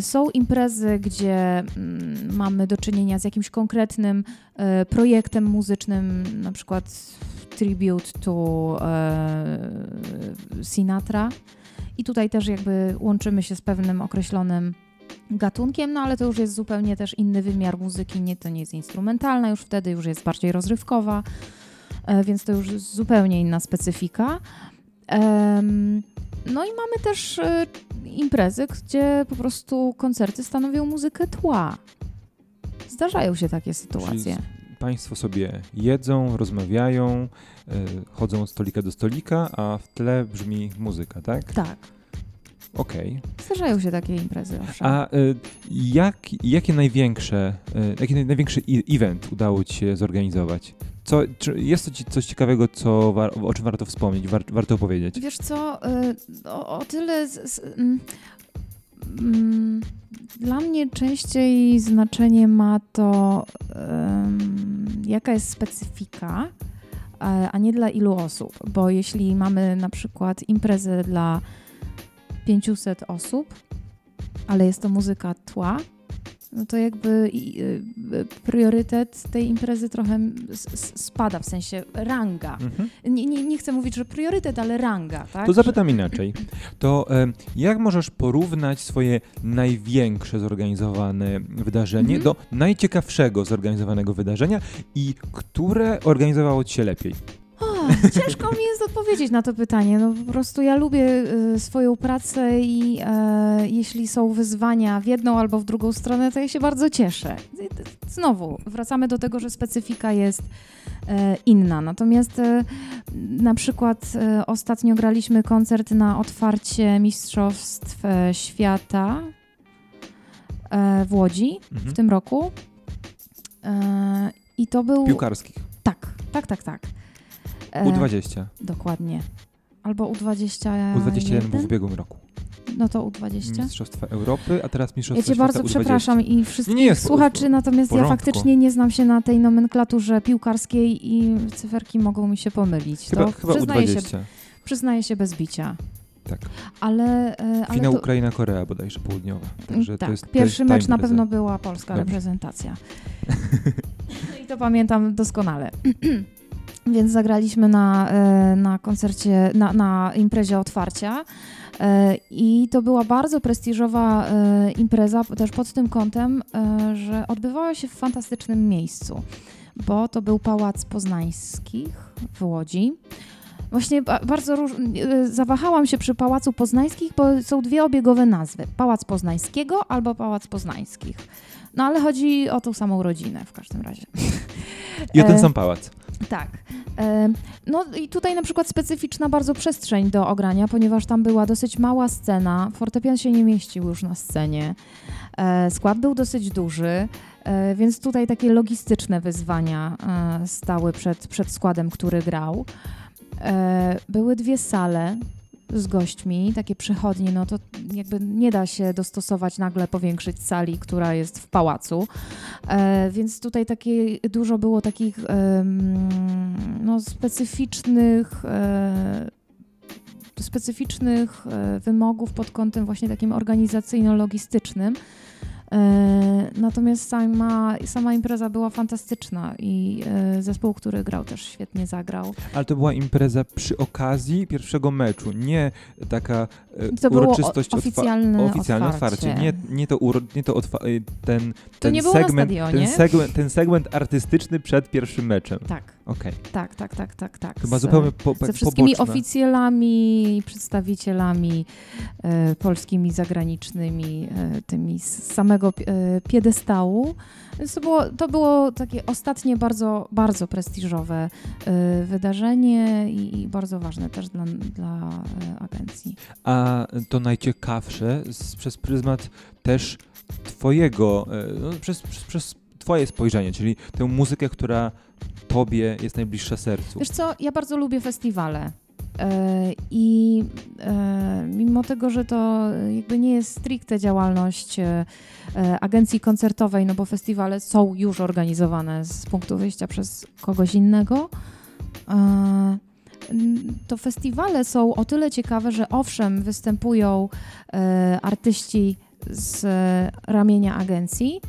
Są imprezy, gdzie mm, mamy do czynienia z jakimś konkretnym projektem muzycznym, na przykład tribute to Sinatra. I tutaj też jakby łączymy się z pewnym określonym gatunkiem, no ale to już jest zupełnie też inny wymiar muzyki, nie, to nie jest instrumentalna, już wtedy już jest bardziej rozrywkowa, e, więc to już zupełnie inna specyfika. No i mamy też e, imprezy, gdzie po prostu koncerty stanowią muzykę tła. Zdarzają się takie sytuacje. Państwo sobie jedzą, rozmawiają, y, chodzą od stolika do stolika, a w tle brzmi muzyka, tak? Tak, Okej. zdarzają się takie imprezy, owszem. A y, jak, jakie największe, y, jaki naj, największy event udało Ci się zorganizować? Co, czy jest to ci coś ciekawego, co war, o czym warto wspomnieć, war, warto opowiedzieć? Wiesz co, o, o tyle z, z, mm, dla mnie częściej znaczenie ma to, jaka jest specyfika, a nie dla ilu osób, bo jeśli mamy na przykład imprezę dla 500 osób, ale jest to muzyka tła, no to jakby y, priorytet tej imprezy trochę spada, w sensie ranga. Mhm. Nie, nie, nie chcę mówić, że priorytet, ale ranga, tak? To zapytam inaczej. To jak możesz porównać swoje największe zorganizowane wydarzenie Mhm. do najciekawszego zorganizowanego wydarzenia i które organizowało Ci się lepiej? Ciężko mi jest odpowiedzieć na to pytanie. No po prostu ja lubię y, swoją pracę i e, jeśli są wyzwania w jedną albo w drugą stronę, to ja się bardzo cieszę. I t- Znowu, wracamy do tego, że specyfika jest e, inna. Natomiast e, na przykład ostatnio graliśmy koncert na otwarcie Mistrzostw e, Świata w Łodzi Mhm. w tym roku. I to był... Piłkarskich. Tak, tak, tak, tak. E, U20. Dokładnie. Albo U20. U21 był w ubiegłym roku. no to U20. Mistrzostwa Europy, a teraz Mistrzostwa Ja cię bardzo U20. przepraszam i wszystkich Nie, sp- słuchaczy, natomiast ja faktycznie nie znam się na tej nomenklaturze piłkarskiej i cyferki mogą mi się pomylić. Chyba, to chyba przyznaję, się, U20. przyznaję się bez bicia. Tak. Ale, e, ale Finał to, Ukraina-Korea bodajże południowa. Także tak, to jest, to pierwszy jest ta mecz na pewno była polska Dobrze. reprezentacja. I to pamiętam doskonale. Więc zagraliśmy na, e, na koncercie, na, na imprezie otwarcia. E, I to była bardzo prestiżowa e, impreza, też pod tym kątem, że odbywała się w fantastycznym miejscu, bo to był Pałac Poznańskich w Łodzi. Właśnie ba- bardzo róż... zawahałam się przy Pałacu Poznańskich, bo są dwie obiegowe nazwy: Pałac Poznańskiego albo Pałac Poznańskich. No ale chodzi o tą samą rodzinę w każdym razie. I o ten sam pałac. Tak. No i tutaj na przykład specyficzna bardzo przestrzeń do ogrania, ponieważ tam była dosyć mała scena, fortepian się nie mieścił już na scenie, e, skład był dosyć duży, e, więc tutaj takie logistyczne wyzwania e, stały przed, przed składem, który grał. Były dwie sale z gośćmi, takie przechodnie, no to jakby nie da się dostosować, nagle powiększyć sali, która jest w pałacu. E, więc tutaj takie dużo było takich em, no, specyficznych e, specyficznych e, wymogów pod kątem właśnie takim organizacyjno-logistycznym. E, natomiast sama, sama impreza była fantastyczna i e, zespół, który grał też świetnie zagrał. Ale to była impreza przy okazji pierwszego meczu, nie taka To było uroczystość o- otwa- oficjalne, oficjalne otwarcie. Nie, nie to, uro, nie to y, ten, ten, nie było na segment, ten, segment, ten segment artystyczny przed pierwszym meczem. Tak, Okej. tak, tak, tak, tak, tak. Chyba Z- zupełnie po, ze wszystkimi poboczne. oficjalami, przedstawicielami e, polskimi, zagranicznymi, e, tymi z samego e, piedestału. Więc to było, to było takie ostatnie bardzo, bardzo prestiżowe e, wydarzenie i, i bardzo ważne też dla, dla e, agencji. A to najciekawsze z, przez pryzmat też twojego, e, no, przez, przez, przez twoje spojrzenie, czyli tę muzykę, która tobie jest najbliższa sercu. Wiesz co, ja bardzo lubię festiwale. E, I e, mimo tego, że to jakby nie jest stricte działalność e, agencji koncertowej, no bo festiwale są już organizowane z punktu wyjścia przez kogoś innego, to festiwale są o tyle ciekawe, że owszem, występują artyści z ramienia agencji,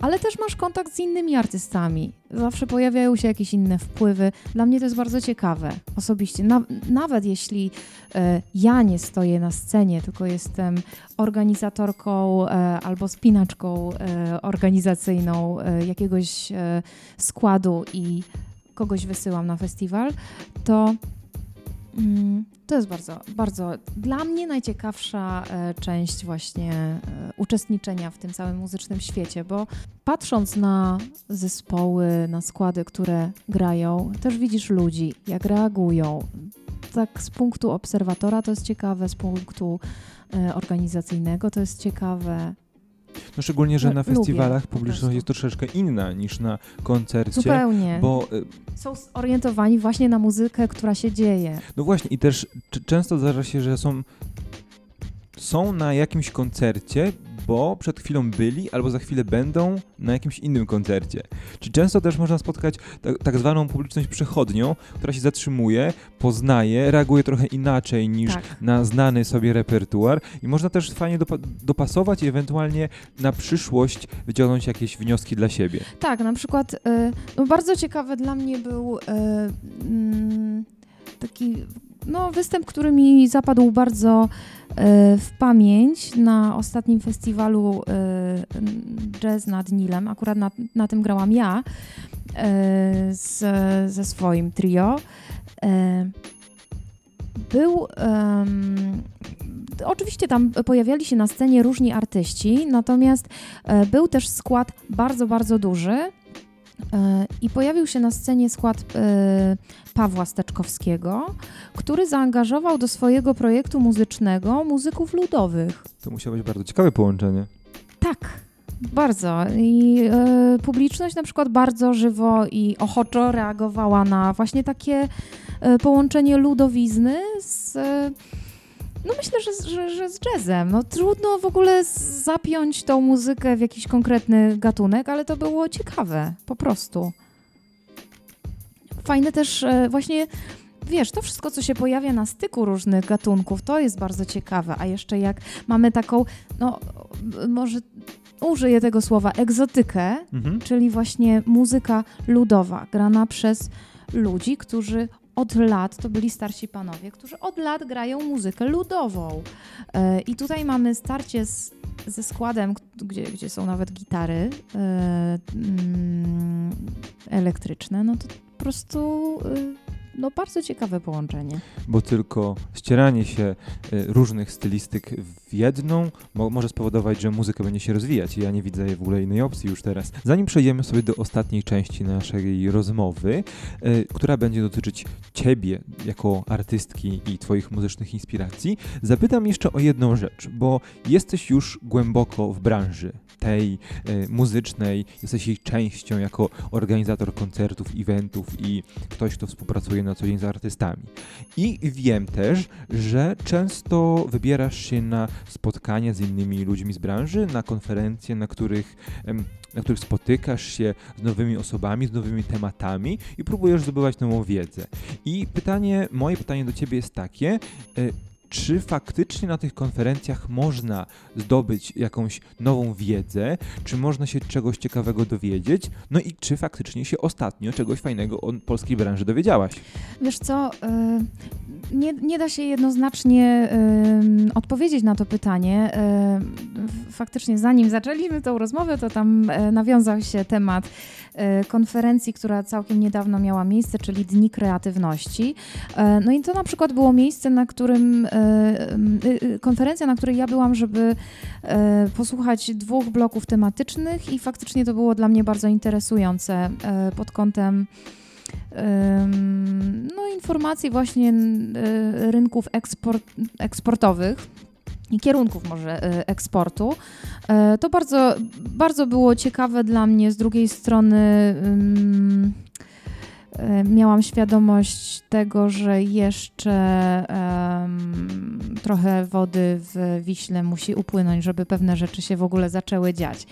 ale też masz kontakt z innymi artystami. Zawsze pojawiają się jakieś inne wpływy. Dla mnie to jest bardzo ciekawe osobiście. Na, nawet jeśli e, ja nie stoję na scenie, tylko jestem organizatorką e, albo spinaczką e, organizacyjną e, jakiegoś e, składu i kogoś wysyłam na festiwal, to to jest bardzo, bardzo dla mnie najciekawsza e, część właśnie e, uczestniczenia w tym całym muzycznym świecie, bo patrząc na zespoły, na składy, które grają, też widzisz ludzi, jak reagują. Tak z punktu obserwatora to jest ciekawe, z punktu e, organizacyjnego to jest ciekawe. No szczególnie, że No, na lubię festiwalach po publiczność jest troszeczkę inna niż na koncercie, Zupełnie. bo y, Są zorientowani właśnie na muzykę, która się dzieje. no właśnie i też często zdarza się, że są są na jakimś koncercie, bo przed chwilą byli albo za chwilę będą na jakimś innym koncercie. Czy często też można spotkać tak, tak zwaną publiczność przechodnią, która się zatrzymuje, poznaje, reaguje trochę inaczej niż Tak. na znany sobie repertuar i można też fajnie dopa- dopasować i ewentualnie na przyszłość wyciągnąć jakieś wnioski dla siebie. Tak, na przykład y, no bardzo ciekawy dla mnie był y, mm, taki no, występ, który mi zapadł bardzo y, w pamięć na ostatnim festiwalu y, Jazz nad Nilem. Akurat na, na tym grałam ja y, z, ze swoim trio. Był. em, oczywiście tam pojawiali się na scenie różni artyści, natomiast e, był też skład bardzo, bardzo duży. E, I pojawił się na scenie skład e, Pawła Steczkowskiego, który zaangażował do swojego projektu muzycznego muzyków ludowych. To musiało być bardzo ciekawe połączenie. Tak, bardzo. I e, publiczność na przykład bardzo żywo i ochoczo reagowała na właśnie takie e, połączenie ludowizny z, e, No myślę, że, że, że z jazzem. No trudno w ogóle zapiąć tą muzykę w jakiś konkretny gatunek, ale to było ciekawe, po prostu. Fajne też e, właśnie wiesz, to wszystko, co się pojawia na styku różnych gatunków, to jest bardzo ciekawe. A jeszcze jak mamy taką, no może użyję tego słowa, egzotykę, mhm. czyli właśnie muzyka ludowa, grana przez ludzi, którzy od lat, to byli starsi panowie, którzy od lat grają muzykę ludową. E, I tutaj mamy starcie z, ze składem, gdzie, gdzie są nawet gitary e, mm, elektryczne, no to po prostu e, no bardzo ciekawe połączenie. Bo tylko ścieranie się y, różnych stylistyk w jedną mo może spowodować, że muzyka będzie się rozwijać ja nie widzę w ogóle innej opcji już teraz. Zanim przejdziemy sobie do ostatniej części naszej rozmowy, y, która będzie dotyczyć ciebie jako artystki i twoich muzycznych inspiracji, zapytam jeszcze o jedną rzecz, bo jesteś już głęboko w branży tej y, muzycznej, jesteś jej częścią jako organizator koncertów, eventów i ktoś, kto współpracuje na co dzień z artystami. I wiem też, że często wybierasz się na spotkania z innymi ludźmi z branży, na konferencje, na których na których spotykasz się z nowymi osobami, z nowymi tematami i próbujesz zdobywać nową wiedzę. I pytanie, moje pytanie do Ciebie jest takie, e, czy faktycznie na tych konferencjach można zdobyć jakąś nową wiedzę, czy można się czegoś ciekawego dowiedzieć, no i czy faktycznie się ostatnio czegoś fajnego o polskiej branży dowiedziałaś? Wiesz co, y, nie, nie da się jednoznacznie y, odpowiedzieć na to pytanie. Y, faktycznie zanim zaczęliśmy tą rozmowę, to tam nawiązał się temat konferencji, która całkiem niedawno miała miejsce, czyli Dni Kreatywności. No i to na przykład było miejsce, na którym Y, y, konferencja, na której ja byłam, żeby e, posłuchać dwóch bloków tematycznych i faktycznie to było dla mnie bardzo interesujące e, pod kątem no, informacji właśnie e, rynków eksport, eksportowych i kierunków może eksportu. To bardzo, bardzo było ciekawe dla mnie. Z drugiej strony miałam świadomość tego, że jeszcze um, trochę wody w Wiśle musi upłynąć, żeby pewne rzeczy się w ogóle zaczęły dziać.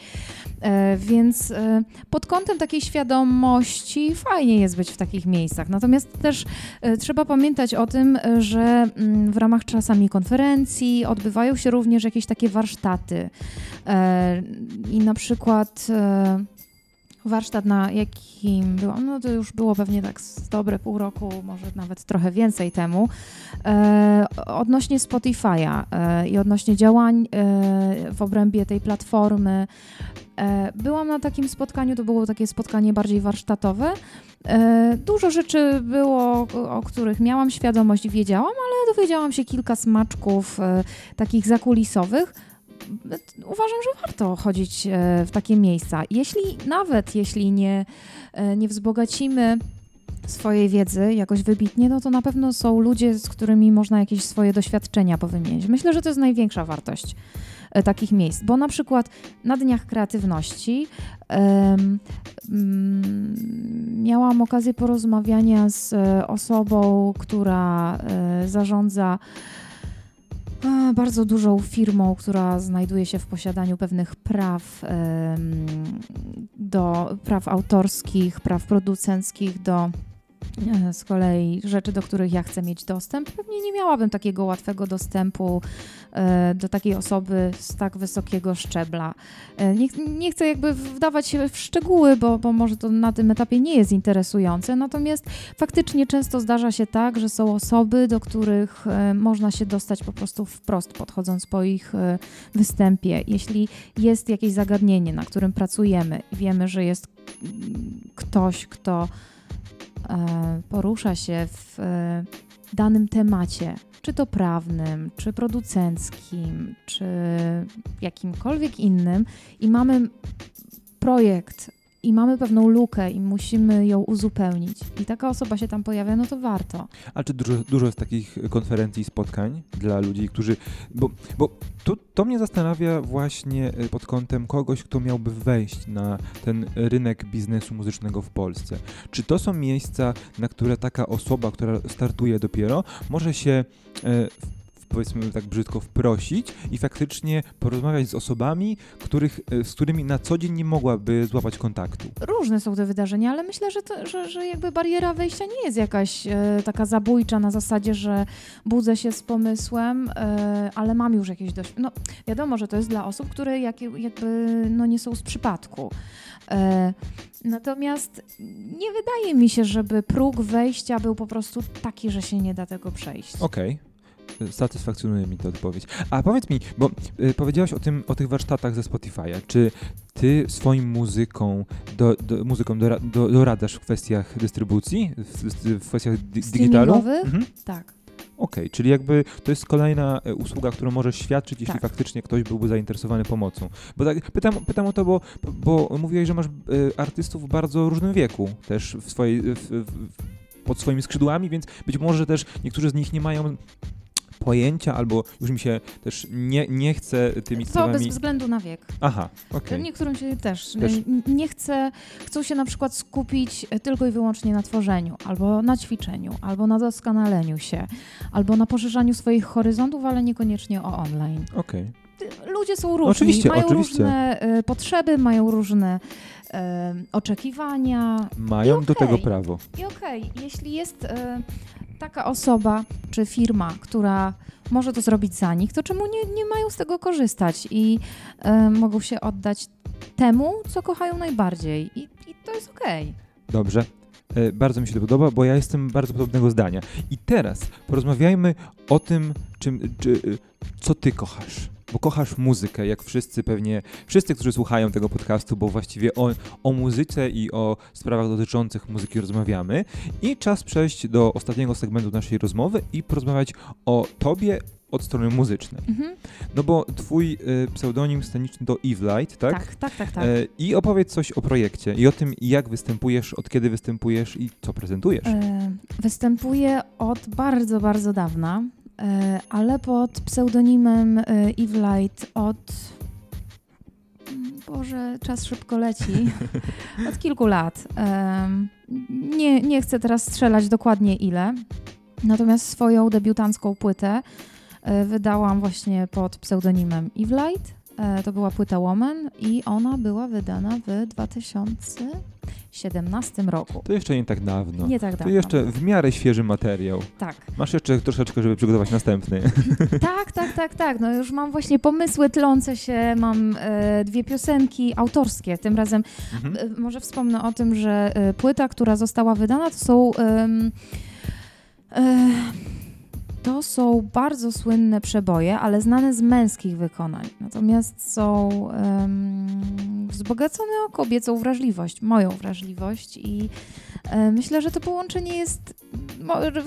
E, więc e, pod kątem takiej świadomości fajnie jest być w takich miejscach. Natomiast też e, trzeba pamiętać o tym, że mm, w ramach czasami konferencji odbywają się również jakieś takie warsztaty. E, I na przykład e, warsztat, na jakim byłam, no to już było pewnie tak z dobre pół roku, może nawet trochę więcej temu, e, odnośnie Spotify'a e, i odnośnie działań e, w obrębie tej platformy. E, byłam na takim spotkaniu, to było takie spotkanie bardziej warsztatowe. E, dużo rzeczy było, o których miałam świadomość wiedziałam, ale dowiedziałam się kilka smaczków e, takich zakulisowych uważam, że warto chodzić e, w takie miejsca. Jeśli nawet jeśli nie, e, nie wzbogacimy swojej wiedzy jakoś wybitnie, no to na pewno są ludzie, z którymi można jakieś swoje doświadczenia powymienić. Myślę, że to jest największa wartość e, takich miejsc, bo na przykład na Dniach Kreatywności um, miałam okazję porozmawiania z osobą, która zarządza bardzo dużą firmą, która znajduje się w posiadaniu pewnych praw do praw autorskich, praw producenckich, do E, z kolei rzeczy, do których ja chcę mieć dostęp, pewnie nie miałabym takiego łatwego dostępu e, do takiej osoby z tak wysokiego szczebla. E, nie, nie chcę jakby wdawać się w szczegóły, bo, bo może to na tym etapie nie jest interesujące, natomiast faktycznie często zdarza się tak, że są osoby, do których można się dostać po prostu wprost, podchodząc po ich występie. Jeśli jest jakieś zagadnienie, na którym pracujemy wiemy, że jest ktoś, kto E, porusza się w e, danym temacie, czy to prawnym, czy producenckim, czy jakimkolwiek innym, i mamy projekt i mamy pewną lukę i musimy ją uzupełnić i taka osoba się tam pojawia, no to warto. A czy dużo, dużo jest takich konferencji spotkań dla ludzi, którzy... Bo, bo to, to mnie zastanawia właśnie e, pod kątem kogoś, kto miałby wejść na ten rynek biznesu muzycznego w Polsce. Czy to są miejsca, na które taka osoba, która startuje dopiero, może się e, powiedzmy tak brzydko, wprosić i faktycznie porozmawiać z osobami, których, e, z którymi na co dzień nie mogłaby złapać kontaktu. Różne są te wydarzenia, ale myślę, że, to, że, że jakby bariera wejścia nie jest jakaś e, taka zabójcza na zasadzie, że budzę się z pomysłem, e, ale mam już jakieś dość. No, wiadomo, że to jest dla osób, które jak, jakby no, nie są z przypadku. E, natomiast nie wydaje mi się, żeby próg wejścia był po prostu taki, że się nie da tego przejść. Okej. Satysfakcjonuje mi ta odpowiedź. A powiedz mi, bo y, powiedziałaś o, tym, o tych warsztatach ze Spotify'a. Czy ty swoim muzyką, do, do, muzyką dora, do, doradzasz w kwestiach dystrybucji, w, w kwestiach di digitalu? Mhm. Tak. Okej, czyli jakby to jest kolejna e, usługa, którą możesz świadczyć, jeśli Tak. faktycznie ktoś byłby zainteresowany pomocą. Bo tak, pytam, pytam o to, bo, bo mówiłeś, że masz e, artystów w bardzo różnym wieku też w swojej, w, w, pod swoimi skrzydłami, więc być może też niektórzy z nich nie mają pojęcia, albo już mi się też nie, nie chce tymi To bez sprawami... względu na wiek. Aha, okej. Niektórym się też, Też. nie chce, chcą się na przykład skupić e, tylko i wyłącznie na tworzeniu, albo na ćwiczeniu, albo na doskonaleniu się, albo na poszerzaniu swoich horyzontów, ale niekoniecznie o online. Okej. Ty- Ludzie są różni, Oczywiście, mają oczywiście. różne e, potrzeby, mają różne e, oczekiwania Mają I do tego prawo. i okej, jeśli jest e, taka osoba czy firma, która może to zrobić za nich, to czemu nie, nie mają z tego korzystać i e, mogą się oddać temu, co kochają najbardziej. I, i to jest okej. Dobrze. E, Bardzo mi się to podoba, bo ja jestem bardzo podobnego zdania. I teraz porozmawiajmy o tym, czym, czy, y, co ty kochasz. Bo kochasz muzykę, jak wszyscy pewnie, wszyscy, którzy słuchają tego podcastu, bo właściwie o, o muzyce i o sprawach dotyczących muzyki rozmawiamy. I czas przejść do ostatniego segmentu naszej rozmowy i porozmawiać o tobie od strony muzycznej. Mhm. No bo twój y, pseudonim sceniczny to Evelight, tak? Tak, tak, tak, tak. E, I opowiedz coś o projekcie i o tym, jak występujesz, od kiedy występujesz i co prezentujesz. E, Występuję od bardzo, bardzo dawna, ale pod pseudonimem e, Eve Light od. Boże, czas szybko leci. Od kilku lat. Em, Nie, nie chcę teraz strzelać dokładnie ile. Natomiast swoją debiutancką płytę e, wydałam właśnie pod pseudonimem Eve Light. E, To była płyta Woman i ona była wydana w 2017 roku. To jeszcze nie tak dawno. Nie tak To dawno. jeszcze w miarę świeży materiał. Tak. Masz jeszcze troszeczkę, żeby przygotować następny. Tak, tak, tak, tak. No już mam właśnie pomysły tlące się, mam e, dwie piosenki autorskie. Tym razem Mhm. e, może wspomnę o tym, że e, płyta, która została wydana, to są. To są bardzo słynne przeboje, ale znane z męskich wykonań. Natomiast są em, wzbogacone o kobiecą wrażliwość, moją wrażliwość i e, myślę, że to połączenie jest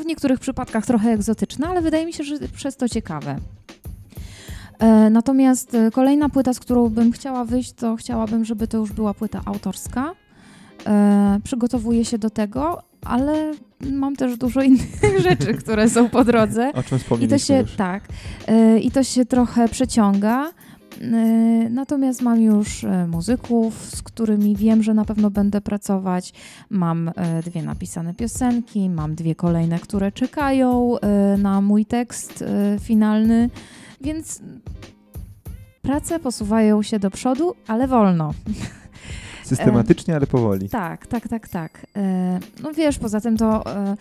w niektórych przypadkach trochę egzotyczne, ale wydaje mi się, że przez to ciekawe. E, Natomiast e, kolejna płyta, z którą bym chciała wyjść, to chciałabym, żeby to już była płyta autorska. E, przygotowuję się do tego, ale mam też dużo innych rzeczy, które są po drodze. O czym I to się, już. tak, e, i to się trochę przeciąga. E, Natomiast mam już e, muzyków, z którymi wiem, że na pewno będę pracować. Mam dwie napisane piosenki, mam dwie kolejne, które czekają na mój tekst finalny, więc prace posuwają się do przodu, ale wolno. Systematycznie, ale powoli. Tak, tak, tak, tak. E, No wiesz, poza tym to e,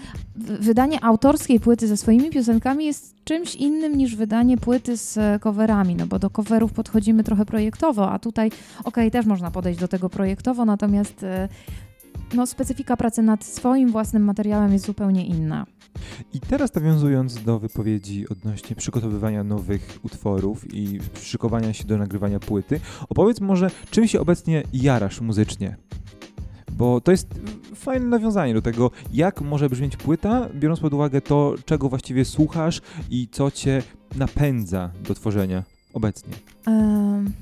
wydanie autorskiej płyty ze swoimi piosenkami jest czymś innym niż wydanie płyty z coverami, no bo do coverów podchodzimy trochę projektowo, a tutaj okej, też można podejść do tego projektowo, natomiast e, no, specyfika pracy nad swoim własnym materiałem jest zupełnie inna. I teraz nawiązując do wypowiedzi odnośnie przygotowywania nowych utworów i szykowania się do nagrywania płyty, opowiedz może, czym się obecnie jarasz muzycznie? Bo to jest fajne nawiązanie do tego, jak może brzmieć płyta, biorąc pod uwagę to, czego właściwie słuchasz i co cię napędza do tworzenia obecnie. Em,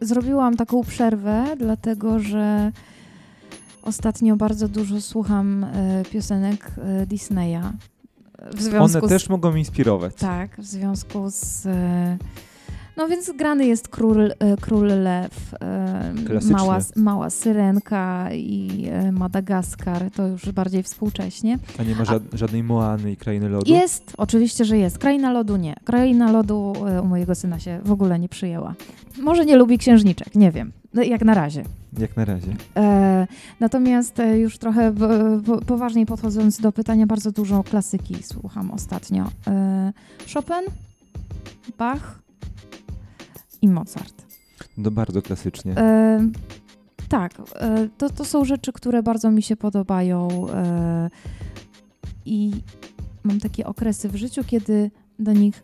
Zrobiłam taką przerwę, dlatego że ostatnio bardzo dużo słucham e, piosenek e, Disneya. W związku One z też mogą inspirować. Tak, w związku z e, No więc grany jest król, król lew, mała, mała syrenka i Madagaskar, to już bardziej współcześnie. A nie ma ża- żadnej Moany i Krainy Lodu? Jest, oczywiście, że jest. Kraina lodu nie. Kraina lodu u mojego syna się w ogóle nie przyjęła. Może nie lubi księżniczek, nie wiem. No, Jak na razie. Jak na razie. E, natomiast e, już trochę b- po, poważniej podchodząc do pytania, bardzo dużo klasyki słucham ostatnio. E, Chopin, Bach i Mozart. No bardzo klasycznie. E, tak, e, to, to są rzeczy, które bardzo mi się podobają e, i mam takie okresy w życiu, kiedy do nich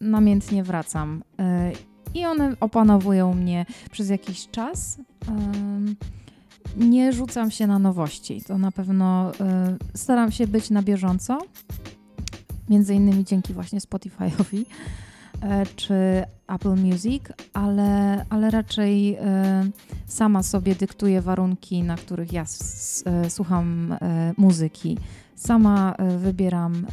namiętnie wracam. I one opanowują mnie przez jakiś czas. Nie rzucam się na nowości. To na pewno e, staram się być na bieżąco. Między innymi dzięki właśnie Spotify'owi e, czy Apple Music, ale, ale raczej e, sama sobie dyktuję warunki, na których ja słucham muzyki. Sama wybieram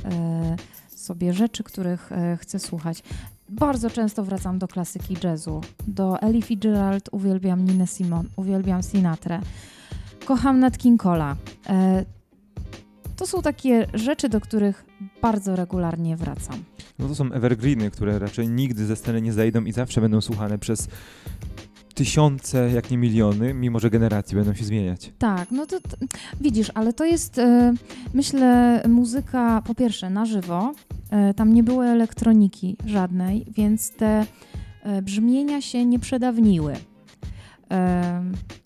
sobie rzeczy, których chcę słuchać. Bardzo często wracam do klasyki jazzu. Do Ellie Fitzgerald uwielbiam Ninę Simon, uwielbiam Sinatrę. Kocham Nat King Cole'a. E, to są takie rzeczy, do których bardzo regularnie wracam. No to są evergreeny, które raczej nigdy ze sceny nie zejdą i zawsze będą słuchane przez tysiące, jak nie miliony, mimo że generacje będą się zmieniać. Tak, no to, widzisz, ale to jest, e, myślę, muzyka po pierwsze na żywo. E, tam nie było elektroniki żadnej, więc te e, brzmienia się nie przedawniły.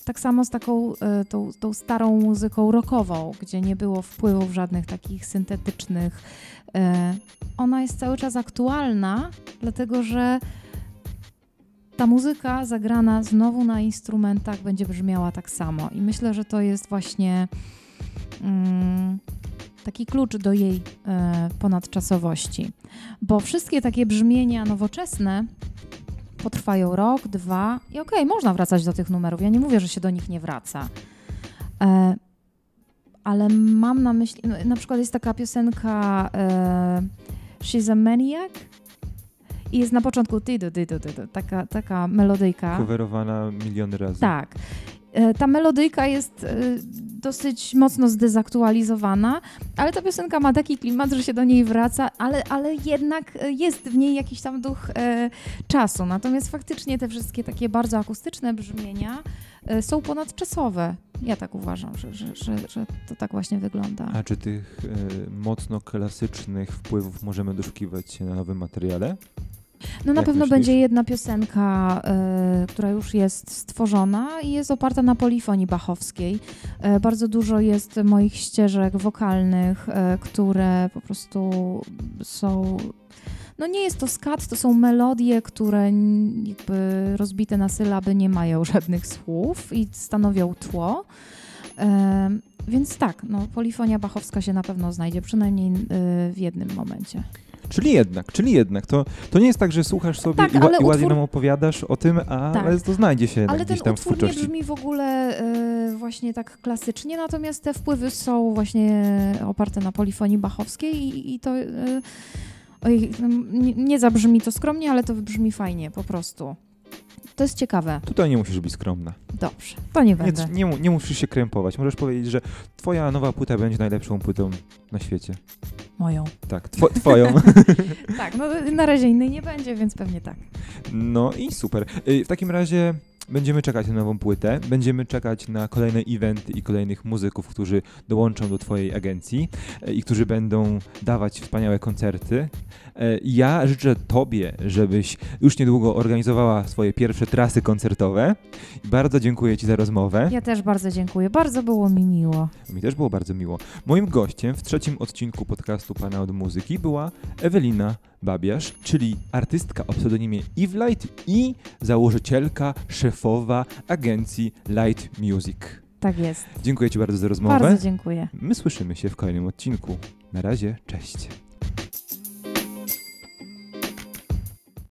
Tak samo z taką tą, tą starą muzyką rockową, gdzie nie było wpływów żadnych takich syntetycznych. Ona jest cały czas aktualna, dlatego że ta muzyka zagrana znowu na instrumentach będzie brzmiała tak samo. I myślę, że to jest właśnie mm, taki klucz do jej e, ponadczasowości. Bo wszystkie takie brzmienia nowoczesne potrwają rok, dwa i okej, można wracać do tych numerów. Ja nie mówię, że się do nich nie wraca. E, ale mam na myśli, no, na przykład jest taka piosenka e, She's a Maniac i jest na początku tydu, tydu, tydu, taka, taka melodyjka. Coverowana miliony razy. Tak. E, Ta melodyjka jest e, dosyć mocno zdezaktualizowana, ale ta piosenka ma taki klimat, że się do niej wraca, ale, ale jednak e, jest w niej jakiś tam duch czasu. Natomiast faktycznie te wszystkie takie bardzo akustyczne brzmienia są ponadczasowe. Ja tak uważam, że, że, że, że to tak właśnie wygląda. A czy tych mocno klasycznych wpływów możemy doszukiwać się na nowym materiale? No na Jak pewno myślisz? będzie jedna piosenka, e, która już jest stworzona i jest oparta na polifonii bachowskiej. E, bardzo dużo jest moich ścieżek wokalnych, e, które po prostu są. No nie jest to skat, to są melodie, które jakby rozbite na sylaby nie mają żadnych słów i stanowią tło. E, więc tak, no, polifonia bachowska się na pewno znajdzie, przynajmniej w jednym momencie. Czyli jednak, czyli jednak. To, to nie jest tak, że słuchasz sobie Tak, i, ła- ale i ładnie utwór- nam opowiadasz o tym, a, Tak. ale to znajdzie się Ale gdzieś ten tam w utwór nie twórczości. brzmi w ogóle e, właśnie tak klasycznie, natomiast te wpływy są właśnie oparte na polifonii bachowskiej i, i to e, oj, nie, nie zabrzmi to skromnie, ale to brzmi fajnie po prostu. To jest ciekawe. Tutaj nie musisz być skromna. Dobrze, to nie Nie, będę. nie, mu- nie musisz się krępować. Możesz powiedzieć, że twoja nowa płyta będzie najlepszą płytą na świecie. Moją. Tak, two, twoją. Tak, no na razie innej nie będzie, więc pewnie tak. No i super. Y, W takim razie będziemy czekać na nową płytę, będziemy czekać na kolejne eventy i kolejnych muzyków, którzy dołączą do Twojej agencji y, i którzy będą dawać wspaniałe koncerty. Y, Ja życzę Tobie, żebyś już niedługo organizowała swoje pierwsze trasy koncertowe. Bardzo dziękuję Ci za rozmowę. Ja też bardzo dziękuję. Bardzo było mi miło. Mi też było bardzo miło. Moim gościem w trzecim odcinku podcastu Pana od Muzyki była Ewelina Babiarz, czyli artystka o pseudonimie Eve Light i założycielka, szefowa agencji Light Music. Tak jest. Dziękuję Ci bardzo za rozmowę. Bardzo dziękuję. My słyszymy się w kolejnym odcinku. Na razie, cześć.